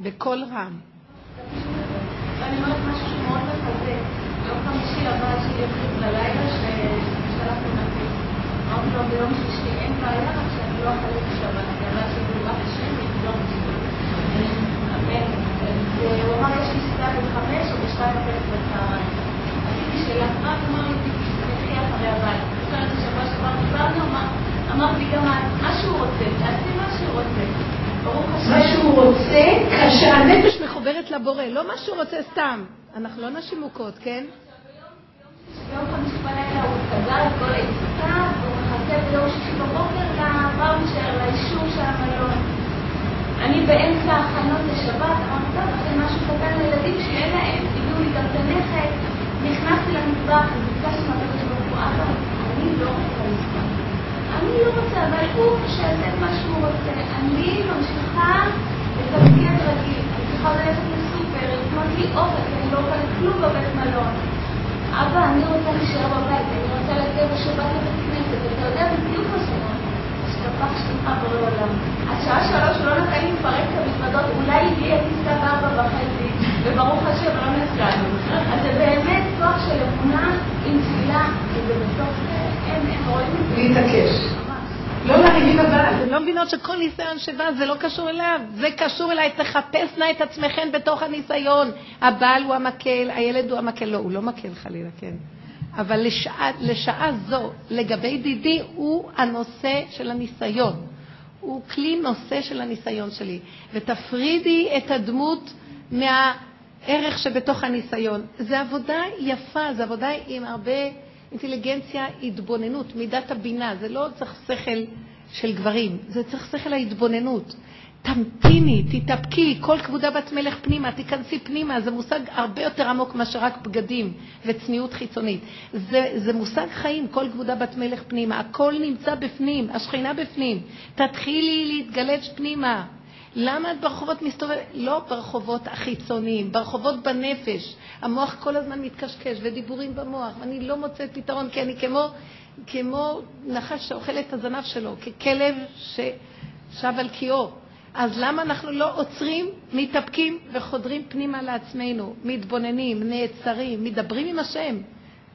בקול רם. ואני אומרת משהו שמאוד מחזק. יום חמישי הבת שלי החליט בלילה ששלחתי נתיב. אמרתי לו ביום שישי אין בעיה, רק שאני לא אכלת בשבת. כי הבת שלי השם היא לא אמן. והוא אמר יש לי סידה בחמש או בשתיים וחצי בצהריים. עשיתי שאלה, מה את אמר לי, תלכי אחרי הבית. זוכרת ששבוע שעבר דיברנו, אמרת לי גם מה שהוא רוצה, תעשי מה שהוא רוצה. מה שהוא רוצה, כאשר הנפש מחוברת לבורא, לא מה שהוא רוצה סתם. אנחנו לא נשים מוכות, כן? ביום חמישי בלילה הוא סגר את כל העסקה, והוא מחכה ביום שישי בבוקר לוואוצ'ר, לאישור של המלון. אני באמצע ההכנות לשבת, אמרתי, טוב, זה משהו קטן לילדים שאין להם, הביאו לי גם את הנכד, נכנסתי למטבח וביקשתי מהקדוש ברוך הוא, אבא, אני לא רוצה לספר. אני לא רוצה, אבל הוא שיעשה מה שהוא רוצה. אני ממשיכה לתפקד רגיל. אני אוכל, לא אוכלת כלום בבית מלון. אבא, אני רוצה להישאר בבית, אני רוצה להגיע בשבת לבית כנסת, אתה יודע בדיוק מה שאני רוצה. השתפך שלך בורא עולם. עד שעה שלוש לא נתן לי לפרק את המזוודות, אולי לי הייתי סתם בארבע וחצי, וברוך השם לא נסגרנו. אז זה באמת כוח של אמונה עם תפילה, כי זה בסוף, אין, אין, רואים את זה. להתעקש. לא לריבים הבא, לא מבינות שכל ניסיון שבא זה לא קשור אליו, זה קשור אליי, תחפש נא את עצמכם בתוך הניסיון. הבעל הוא המקל, הילד הוא המקל, לא, הוא לא מקל חלילה, כן. אבל לשעה, לשעה זו, לגבי דידי, הוא הנושא של הניסיון. הוא כלי נושא של הניסיון שלי. ותפרידי את הדמות מהערך שבתוך הניסיון. זו עבודה יפה, זו עבודה עם הרבה אינטליגנציה, התבוננות, מידת הבינה. זה לא צריך שכל של גברים, זה צריך שכל ההתבוננות. תמתיני, תתאפקי, כל כבודה בת מלך פנימה, תיכנסי פנימה, זה מושג הרבה יותר עמוק מאשר רק בגדים וצניעות חיצונית. זה, זה מושג חיים, כל כבודה בת מלך פנימה, הכל נמצא בפנים, השכינה בפנים. תתחילי להתגלש פנימה. למה את ברחובות מסתובבת? לא ברחובות החיצוניים, ברחובות בנפש. המוח כל הזמן מתקשקש ודיבורים במוח, ואני לא מוצאת פתרון, כי אני כמו, כמו נחש שאוכל את הזנב שלו, ככלב ששב על קיאו. אז למה אנחנו לא עוצרים, מתאפקים וחודרים פנימה לעצמנו, מתבוננים, נעצרים, מדברים עם השם?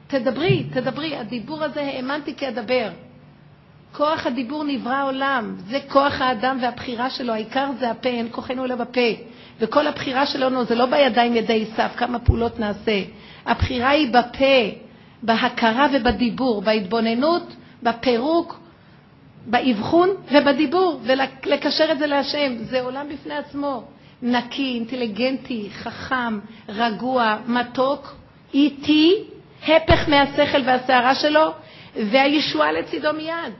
תדברי, תדברי. הדיבור הזה האמנתי כי אדבר. כוח הדיבור נברא עולם, זה כוח האדם והבחירה שלו, העיקר זה הפה, אין כוחנו אלא בפה. וכל הבחירה שלנו זה לא בידיים ידי סף, כמה פעולות נעשה. הבחירה היא בפה, בהכרה ובדיבור, בהתבוננות, בפירוק, באבחון ובדיבור, ולקשר את זה להשם. זה עולם בפני עצמו. נקי, אינטליגנטי, חכם, רגוע, מתוק, איטי, הפך מהשכל והסערה שלו, והישועה לצידו מיד.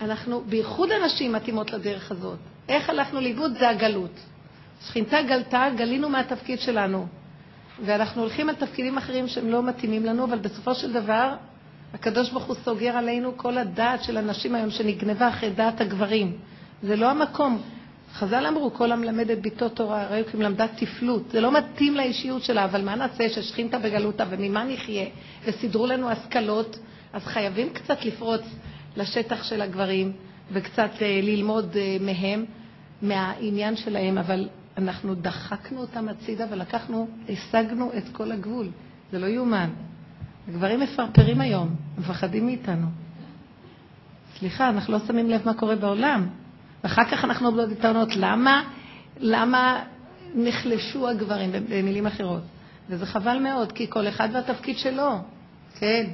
אנחנו, בייחוד הנשים מתאימות לדרך הזאת. איך הלכנו לאיבוד? זה הגלות. שכינתה גלתה, גלינו מהתפקיד שלנו. ואנחנו הולכים על תפקידים אחרים שהם לא מתאימים לנו, אבל בסופו של דבר, הקדוש ברוך הוא סוגר עלינו כל הדעת של הנשים היום שנגנבה אחרי דעת הגברים. זה לא המקום. חז"ל אמרו, כל המלמד את ביתו תורה, הרי הוא למדה תפלות. זה לא מתאים לאישיות שלה, אבל מה נעשה ששכינתה בגלותה וממה נחיה? וסידרו לנו השכלות, אז חייבים קצת לפרוץ לשטח של הגברים וקצת אה, ללמוד אה, מהם, מהעניין שלהם, אבל אנחנו דחקנו אותם הצידה ולקחנו, השגנו את כל הגבול. זה לא יאומן. הגברים מפרפרים היום, מפחדים מאיתנו. סליחה, אנחנו לא שמים לב מה קורה בעולם. ואחר כך אנחנו עובדות טענות, למה, למה נחלשו הגברים, במילים אחרות. וזה חבל מאוד, כי כל אחד והתפקיד שלו. כן.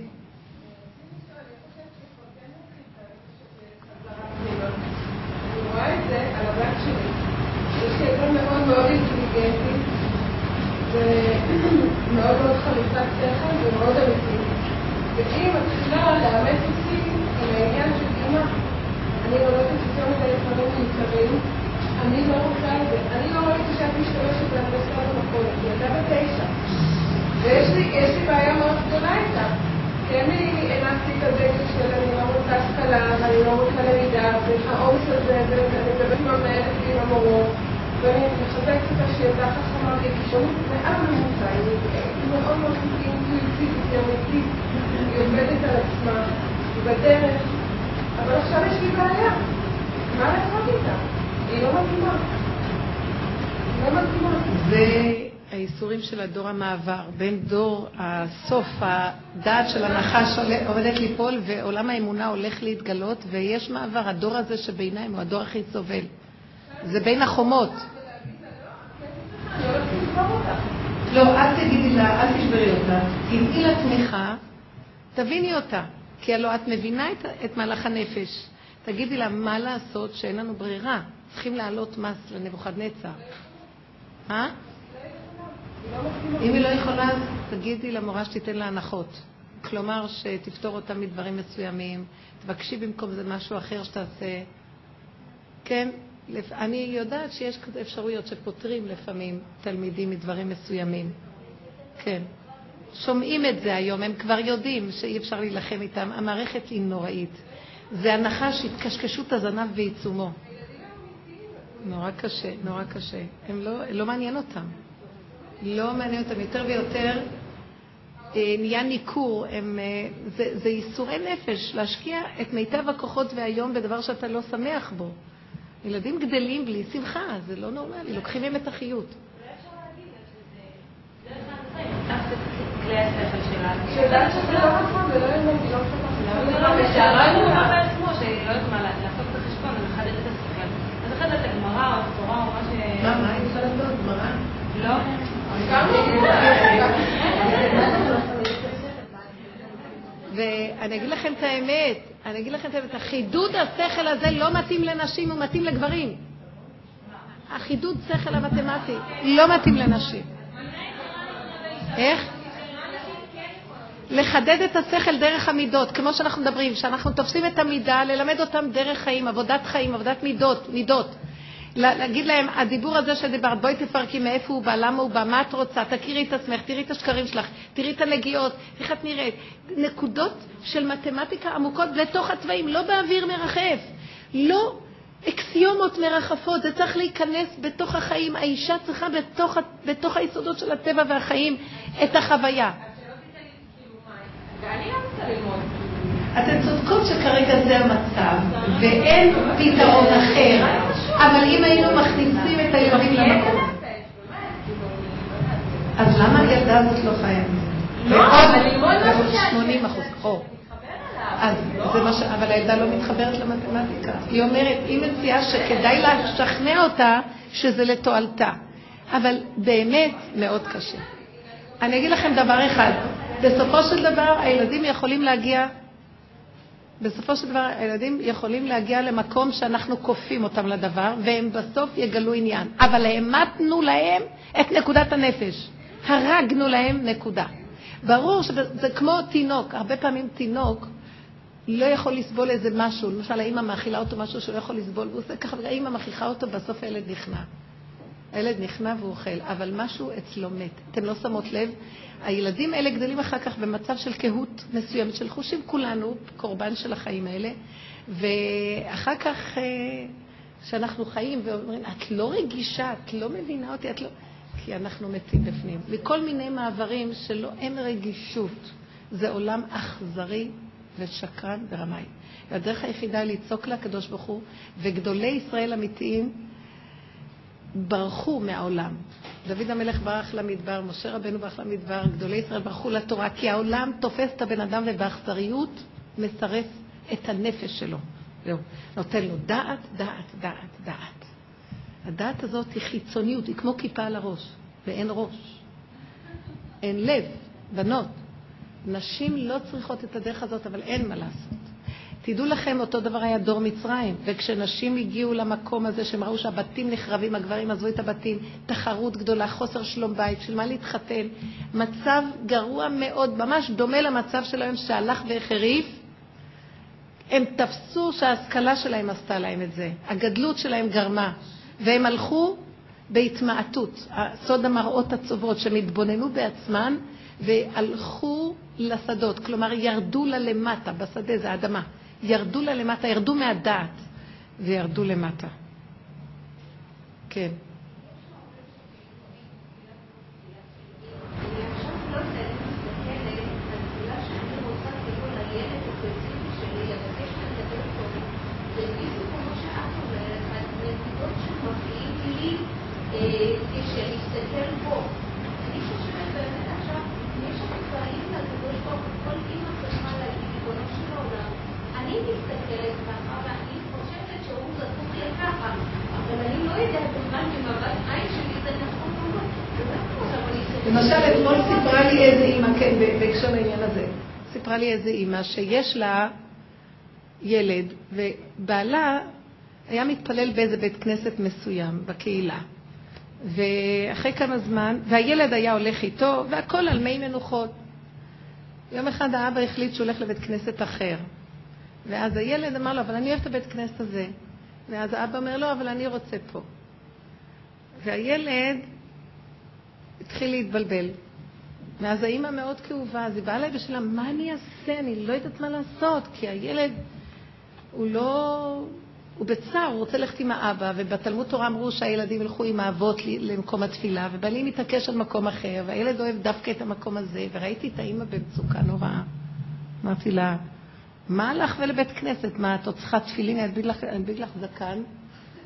מאוד אינטליגנטית ומאוד מאוד חליפת שכל ומאוד אמיתית. והיא מתחילה לאמץ אותי עם העניין של אימא. אני לומדת פתאום את היצרים מיותרים, אני לא רוצה את זה. אני לא ראיתי שאת משתמשת בהנדסה במכולת, היא ילדה בתשע. ויש לי בעיה מאוד גדולה איתה. כי אני הנפתי את הדגל של אני לא רוצה השכלה, ואני לא רוצה למידה, והעומס הזה, ואני מדברת עם המנהלת ועם המורות. ואני מחזקת אותה שהיא ילדה חכמה בכישרונות מעל ממוצע, היא מאוד מאוד אינטואיטיבית, היא אמיתית, היא עובדת על עצמה, היא בדרך, אבל עכשיו יש לי בעיה, מה לעשות איתה? היא לא מתאימה. לא מתאימה. זה האיסורים של הדור המעבר, בין דור הסוף, הדעת של הנחש עומדת ליפול ועולם האמונה הולך להתגלות ויש מעבר, הדור הזה שביניים הוא הדור הכי סובל. זה בין החומות. לא, אל תגידי לה, אל תשברי אותה. תמאי לה תמיכה, תביני אותה. כי הלוא את מבינה את, את מהלך הנפש. תגידי לה, מה לעשות שאין לנו ברירה? צריכים להעלות מס לנבוכדנצר. אה? אם היא לא יכולה, אז תגידי למורה שתיתן לה הנחות. כלומר, שתפתור אותה מדברים מסוימים, תבקשי במקום זה משהו אחר שתעשה. כן? אני יודעת שיש אפשרויות שפותרים לפעמים תלמידים מדברים מסוימים. כן. שומעים את זה היום, הם כבר יודעים שאי אפשר להילחם איתם. המערכת היא נוראית. זה הנחש, התקשקשות הזנב ועיצומו. נורא קשה, נורא קשה. הם לא, לא מעניין אותם. לא מעניין אותם. יותר ויותר אה, נהיה ניכור. הם, אה, זה, זה ייסורי נפש, להשקיע את מיטב הכוחות והיום בדבר שאתה לא שמח בו. ילדים גדלים בלי שמחה, זה לא נורמלי, לוקחים מהם את החיות. שיודעת שזה לא נכון לא לא מה לעשות את החשבון, ומחדד את השכל. אז אחרי זה את הגמרא או התורה או מה ש... מה, מה היא צריכה לעשות? גמרא? לא. ואני אגיד לכם את האמת, אני אגיד לכם את האמת, החידוד השכל הזה לא מתאים לנשים, הוא מתאים לגברים. החידוד שכל המתמטי לא מתאים לנשים. איך? לחדד את השכל דרך המידות, כמו שאנחנו מדברים, שאנחנו תופסים את המידה, ללמד אותם דרך חיים, עבודת חיים, עבודת מידות, מידות. להגיד להם, הדיבור הזה שדיברת, בואי תפרקי מאיפה הוא בא, למה הוא בא, מה את רוצה, תכירי את עצמך, תראי את השקרים שלך, תראי את הנגיעות, איך את נראית. נקודות של מתמטיקה עמוקות לתוך הצבעים, לא באוויר מרחף. לא אקסיומות מרחפות, זה צריך להיכנס בתוך החיים. האישה צריכה בתוך, בתוך היסודות של הטבע והחיים את החוויה. אתן צודקות שכרגע זה המצב, ואין פתרון אחר, אבל אם היינו מכניסים את הילדים למקום... אז למה הילדה הזאת לא חיה? ועוד 80 אחוז. אז זה מה ש... אבל הילדה לא מתחברת למתמטיקה. היא אומרת, היא מציעה שכדאי לשכנע אותה שזה לתועלתה. אבל באמת מאוד קשה. אני אגיד לכם דבר אחד, בסופו של דבר הילדים יכולים להגיע, בסופו של דבר הילדים יכולים להגיע למקום שאנחנו כופים אותם לדבר, והם בסוף יגלו עניין. אבל העמדנו להם את נקודת הנפש. הרגנו להם נקודה. ברור שזה כמו תינוק, הרבה פעמים תינוק לא יכול לסבול איזה משהו, למשל האמא מאכילה אותו משהו שהוא לא יכול לסבול, והוא עושה ככה, והאמא מכריחה אותו, בסוף הילד נכנע. הילד נכנע והוא אוכל, אבל משהו אצלו מת. אתם לא שמות לב? הילדים האלה גדלים אחר כך במצב של קהות מסוימת של חושים, כולנו קורבן של החיים האלה, ואחר כך, כשאנחנו אה, חיים ואומרים, את לא רגישה, את לא מבינה אותי, את לא... כי אנחנו מתים בפנים. מכל מיני מעברים שלא אין רגישות. זה עולם אכזרי ושקרן ורמאי. והדרך היחידה היא לצעוק לקדוש ברוך הוא, וגדולי ישראל אמיתיים ברחו מהעולם. דוד המלך ברח למדבר, משה רבנו ברח למדבר, גדולי ישראל ברחו לתורה, כי העולם תופס את הבן אדם ובאכזריות מסרס את הנפש שלו. זהו. נותן לו דעת, דעת, דעת, דעת. הדעת הזאת היא חיצוניות, היא כמו כיפה על הראש, ואין ראש. אין לב, בנות. נשים לא צריכות את הדרך הזאת, אבל אין מה לעשות. תדעו לכם, אותו דבר היה דור מצרים, וכשנשים הגיעו למקום הזה שהם ראו שהבתים נחרבים, הגברים עזבו את הבתים, תחרות גדולה, חוסר שלום בית, של מה להתחתן, מצב גרוע מאוד, ממש דומה למצב של היום שהלך והחריף, הם תפסו שההשכלה שלהם עשתה להם את זה, הגדלות שלהם גרמה, והם הלכו בהתמעטות, סוד המראות הצוברות, שהם התבוננו בעצמן והלכו לשדות, כלומר ירדו לה למטה, בשדה זה האדמה, ירדו לה למטה, ירדו מהדעת וירדו למטה. כן. למשל, לי איזה אימא, כן, בהקשר לעניין הזה, סיפרה לי איזה אימא שיש לה ילד, ובעלה היה מתפלל באיזה בית כנסת מסוים בקהילה. ואחרי כמה זמן, והילד היה הולך איתו, והכל על מי מנוחות. יום אחד האבא החליט שהוא הולך לבית כנסת אחר. ואז הילד אמר לו, אבל אני אוהב את הבית כנסת הזה. ואז האבא אומר לו, אבל אני רוצה פה. והילד התחיל להתבלבל. ואז האימא מאוד כאובה, אז היא באה אליי ושאלה, מה אני אעשה? אני לא יודעת מה לעשות, כי הילד הוא לא... הוא בצער, הוא רוצה ללכת עם האבא, ובתלמוד תורה אמרו שהילדים ילכו עם האבות למקום התפילה, ובעלי מתעקש על מקום אחר, והילד אוהב דווקא את המקום הזה, וראיתי את האימא במצוקה נוראה. אמרתי לה, מה לך ולבית כנסת? מה, את עוד צריכה תפילין, אני אדביק לך זקן,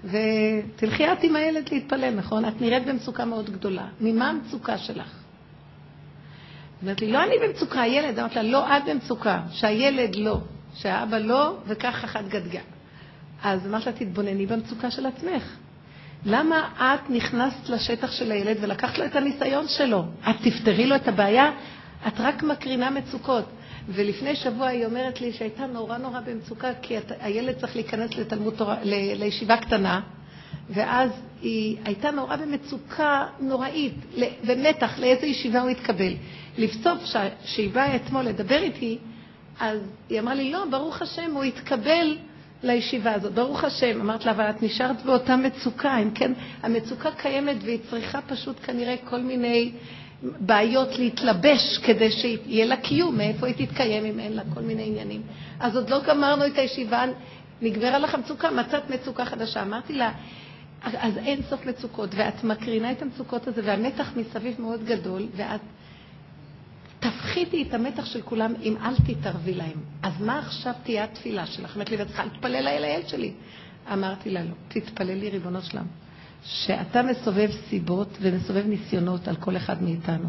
ותלכי את עם הילד להתפלל, נכון? את נראית במצוקה מאוד גדולה. ממה המצוקה שלך? אומרת לי, לא אני במצוקה, הילד. אמרתי לה, לא את במצוקה, שהילד לא, שהאבא לא, וכך אחת גדגה. אז אמרת לה, תתבונני במצוקה של עצמך. למה את נכנסת לשטח של הילד ולקחת לו את הניסיון שלו? את תפתרי לו את הבעיה? את רק מקרינה מצוקות. ולפני שבוע היא אומרת לי שהייתה נורא נורא במצוקה, כי הילד צריך להיכנס לתלמוד תורה, לישיבה קטנה, ואז היא הייתה נורא במצוקה נוראית, ומתח לאיזה ישיבה הוא יתקבל. לבסוף, כשהיא באה אתמול לדבר איתי, אז היא אמרה לי, לא, ברוך השם, הוא יתקבל לישיבה הזאת. ברוך השם. אמרת לה, אבל את נשארת באותה מצוקה. אם כן, המצוקה קיימת והיא צריכה פשוט כנראה כל מיני בעיות להתלבש כדי שיהיה לה קיום, מאיפה היא תתקיים אם אין לה כל מיני עניינים. אז עוד לא גמרנו את הישיבה, נגמרה לך מצוקה, מצאת מצוקה חדשה. אמרתי לה, אז אין סוף מצוקות, ואת מקרינה את המצוקות הזה, והמתח מסביב מאוד גדול, ואת תפחיתי את המתח של כולם אם אל תתערבי להם. אז מה עכשיו תהיה התפילה שלך? אמרת לי, ואת צריכה להתפלל לילד שלי. אמרתי לה, לא, תתפללי, ריבונו שלם. שאתה מסובב סיבות ומסובב ניסיונות על כל אחד מאיתנו.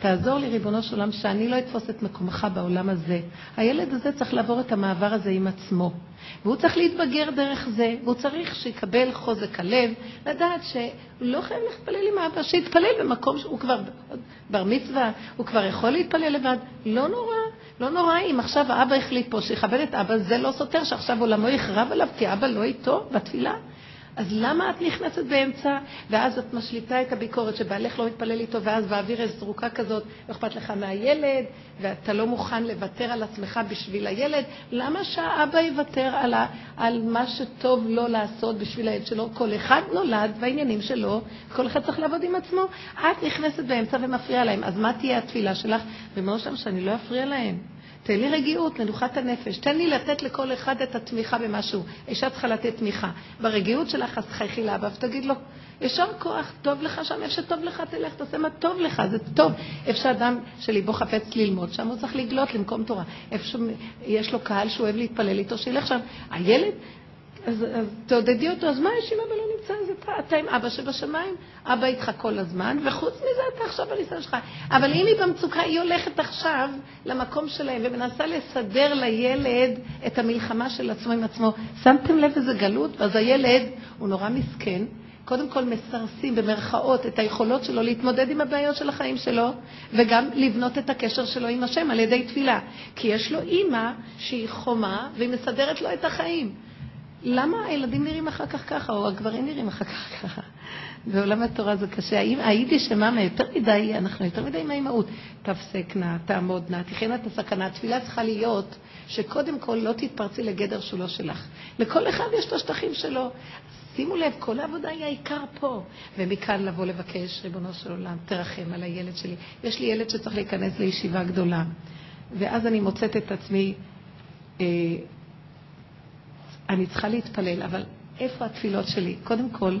תעזור לי, ריבונו של עולם, שאני לא אתפוס את מקומך בעולם הזה. הילד הזה צריך לעבור את המעבר הזה עם עצמו. והוא צריך להתבגר דרך זה, והוא צריך שיקבל חוזק הלב, לדעת שהוא לא חייב להתפלל עם אבא, שיתפלל במקום שהוא כבר בר מצווה, הוא כבר יכול להתפלל לבד. לא נורא, לא נורא אם עכשיו האבא החליט פה שיכבד את אבא, זה לא סותר שעכשיו עולמו יחרב עליו, כי אבא לא איתו בתפילה. אז למה את נכנסת באמצע, ואז את משליטה את הביקורת שבעלך לא מתפלל איתו, ואז באוויר יש זרוקה כזאת, לא אכפת לך מהילד, ואתה לא מוכן לוותר על עצמך בשביל הילד, למה שהאבא יוותר על, ה, על מה שטוב לו לעשות בשביל הילד שלו? כל אחד נולד והעניינים שלו, כל אחד צריך לעבוד עם עצמו. את נכנסת באמצע ומפריעה להם, אז מה תהיה התפילה שלך? ומאוד שם שאני לא אפריע להם. תן לי רגיעות, מנוחת הנפש. תן לי לתת לכל אחד את התמיכה במשהו. אישה צריכה לתת תמיכה. ברגיעות שלך, אז תחייכי לאבא ותגיד לו, ישר כוח, טוב לך שם, איפה שטוב לך, תלך, תעשה מה טוב לך, זה טוב. איפה שאדם שליבו חפץ ללמוד, שם הוא צריך לגלות למקום תורה. איפה שיש לו קהל שהוא אוהב להתפלל איתו, שילך שם. הילד, אז, אז תעודדי אותו, אז מה יש אם אבא לא נמצא? אז אתה, אתה עם אבא שבשמיים, אבא איתך כל הזמן, וחוץ מזה אתה עכשיו בניסיון שלך. אבל אם היא במצוקה, היא הולכת עכשיו למקום שלהם ומנסה לסדר לילד את המלחמה של עצמו עם עצמו. שמתם לב איזה גלות? ואז הילד הוא נורא מסכן. קודם כל מסרסים במרכאות את היכולות שלו להתמודד עם הבעיות של החיים שלו, וגם לבנות את הקשר שלו עם השם על ידי תפילה. כי יש לו אימא שהיא חומה והיא מסדרת לו את החיים. למה הילדים נראים אחר כך ככה, או הגברים נראים אחר כך ככה? בעולם התורה זה קשה. היידיש שממה יותר מדי, אנחנו יותר מדי עם האימהות. תפסק נא, תעמוד נא, תכין את הסכנה. התפילה צריכה להיות שקודם כל לא תתפרצי לגדר שהוא לא שלך. לכל אחד יש את השטחים שלו. שימו לב, כל העבודה היא העיקר פה. ומכאן לבוא לבקש, ריבונו של עולם, תרחם על הילד שלי. יש לי ילד שצריך להיכנס לישיבה גדולה. ואז אני מוצאת את עצמי אה, אני צריכה להתפלל, אבל איפה התפילות שלי? קודם כל,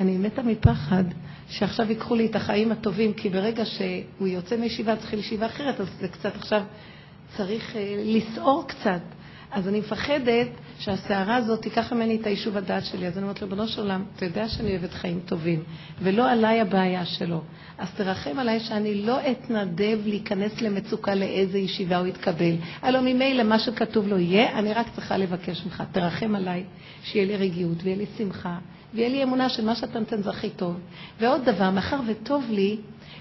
אני מתה מפחד שעכשיו ייקחו לי את החיים הטובים, כי ברגע שהוא יוצא מישיבה, צריך לישיבה אחרת, אז זה קצת עכשיו צריך אה, לסעור קצת. אז אני מפחדת שהסערה הזאת תיקח ממני את היישוב הדעת שלי. אז אני אומרת, ריבונו של עולם, אתה יודע שאני אוהבת חיים טובים, ולא עליי הבעיה שלו. אז תרחם עליי שאני לא אתנדב להיכנס למצוקה לאיזה ישיבה הוא יתקבל. הלוא ממילא מה שכתוב לו יהיה, אני רק צריכה לבקש ממך, תרחם עליי, שיהיה לי רגיעות ויהיה לי שמחה, ויהיה לי אמונה שמה שאתה נותן זה הכי טוב. ועוד דבר, מאחר וטוב לי,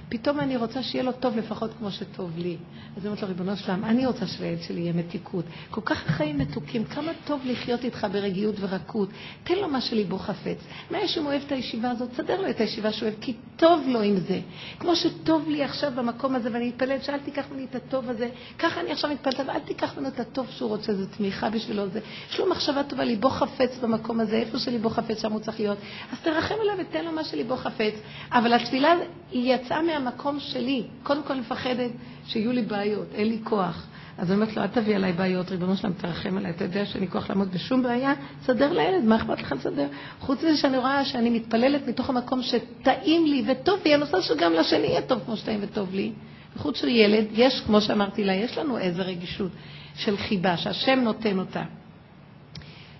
פתאום אני רוצה שיהיה לו טוב לפחות כמו שטוב לי. אז אני אומרת לו, ריבונו שלם, אני רוצה שלילד שלי יהיה מתיקות. כל כך החיים מתוקים, כמה טוב לחיות איתך ברגיעות ורקות. תן לו מה שליבו חפץ. מה יש אם הוא אוהב את הישיבה הזאת? סדר לו את הישיבה שהוא אוהב, כי טוב לו עם זה. כמו שטוב לי עכשיו במקום הזה, ואני מתפללת שאל תיקח ממני את הטוב הזה, ככה אני עכשיו מתפללת, ואל תיקח ממנו את הטוב שהוא רוצה, זו תמיכה בשבילו. זה. יש לו מחשבה טובה, ליבו חפץ במקום הזה, איפה שליבו חפץ, שם הוא צריך להיות. אז תרחם עליו ותן לו מה שליבו חפץ. אבל התפילה יצאה מהמקום שלי. קודם כל מפחדת שיהיו לי בעיות, אין לי כוח. אז אני אומרת לו, אל תביא עליי בעיות, ריבונו שלם, תרחם עליי, אתה יודע שאין לי כוח לעמוד בשום בעיה, סדר לילד, מה אכפת לך לסדר? חוץ מזה שאני רואה שאני מתפללת מתוך המקום שטעים לי וטוב לי, הנושא שגם לשני יהיה טוב כמו שטעים וטוב לי. וחוץ של ילד, יש, כמו שאמרתי לה, יש לנו איזה רגישות של חיבה, שהשם נותן אותה.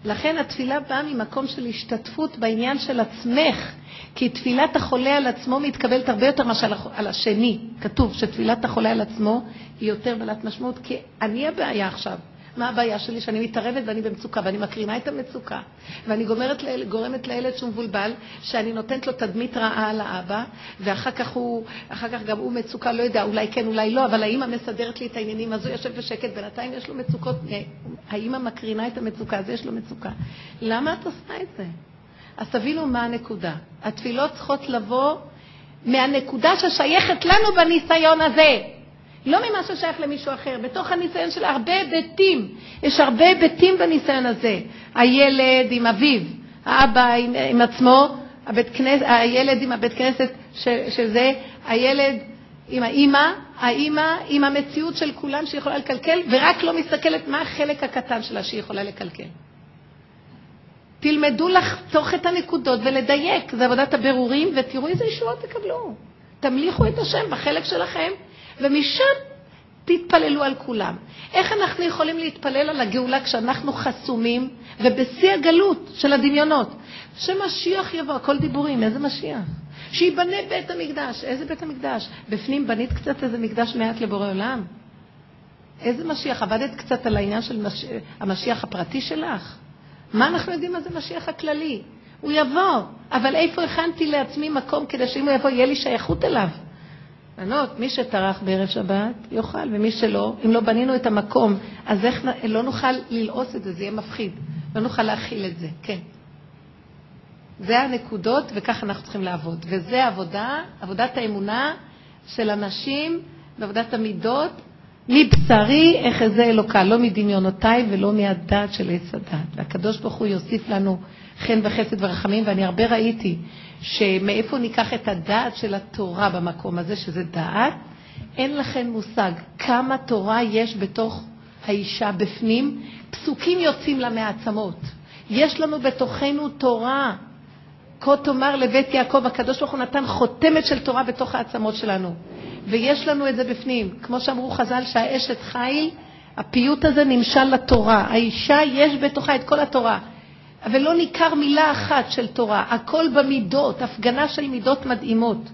לכן התפילה באה ממקום של השתתפות בעניין של עצמך, כי תפילת החולה על עצמו מתקבלת הרבה יותר מאשר על השני. כתוב שתפילת החולה על עצמו היא יותר בעלת משמעות, כי אני הבעיה עכשיו. מה הבעיה שלי? שאני מתערבת ואני במצוקה, ואני מקרינה את המצוקה, ואני גומרת, גורמת לילד שהוא מבולבל, שאני נותנת לו תדמית רעה על האבא, ואחר כך, הוא, כך גם הוא מצוקה, לא יודע, אולי כן, אולי לא, אבל האימא מסדרת לי את העניינים, אז הוא יושב בשקט, בינתיים יש לו מצוקות, האימא מקרינה את המצוקה, אז יש לו מצוקה. למה את עושה את זה? אז תבינו מה הנקודה. התפילות צריכות לבוא מהנקודה ששייכת לנו בניסיון הזה. לא ממה ששייך למישהו אחר, בתוך הניסיון של הרבה היבטים. יש הרבה היבטים בניסיון הזה. הילד עם אביו, האבא עם, עם עצמו, הבית כנס, הילד עם הבית כנסת שזה, הילד עם האימא, האימא עם המציאות של כולם שיכולה לקלקל, ורק לא מסתכלת מה החלק הקטן שלה שהיא יכולה לקלקל. תלמדו לחתוך את הנקודות ולדייק, זה עבודת הבירורים, ותראו איזה ישועות תקבלו. תמליכו את השם בחלק שלכם, ומשם תתפללו על כולם. איך אנחנו יכולים להתפלל על הגאולה כשאנחנו חסומים ובשיא הגלות של הדמיונות? שמשיח יבוא, הכל דיבורים, איזה משיח? שיבנה בית המקדש, איזה בית המקדש? בפנים בנית קצת איזה מקדש מעט לבורא עולם? איזה משיח? עבדת קצת על העניין של מש... המשיח הפרטי שלך? מה אנחנו יודעים מה זה משיח הכללי? הוא יבוא, אבל איפה הכנתי לעצמי מקום כדי שאם הוא יבוא, יהיה לי שייכות אליו? בנות, מי שטרח בערב שבת, יאכל, ומי שלא, אם לא בנינו את המקום, אז איך, לא נוכל ללעוס את זה, זה יהיה מפחיד. לא נוכל להכיל את זה, כן. זה הנקודות, וככה אנחנו צריכים לעבוד. וזה עבודה, עבודת האמונה של אנשים, ועבודת המידות, מבשרי אחזה אלוקה, לא מדמיונותיי ולא מהדעת של עץ הדת. והקדוש ברוך הוא יוסיף לנו חן וחסד ורחמים, ואני הרבה ראיתי שמאיפה ניקח את הדעת של התורה במקום הזה, שזה דעת, אין לכם מושג כמה תורה יש בתוך האישה בפנים, פסוקים יוצאים לה מעצמות. יש לנו בתוכנו תורה. כה תאמר לבית יעקב, הקדוש ברוך הוא נתן חותמת של תורה בתוך העצמות שלנו. ויש לנו את זה בפנים. כמו שאמרו חז"ל, שהאשת חיל, הפיוט הזה נמשל לתורה. האישה, יש בתוכה את כל התורה. אבל לא ניכר מילה אחת של תורה, הכל במידות, הפגנה של מידות מדהימות.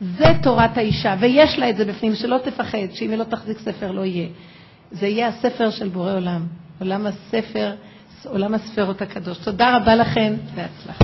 זה תורת האישה, ויש לה את זה בפנים, שלא תפחד, שאם היא לא תחזיק ספר לא יהיה. זה יהיה הספר של בורא עולם, עולם הספר, עולם הספרות הקדוש. תודה רבה לכם, בהצלחה.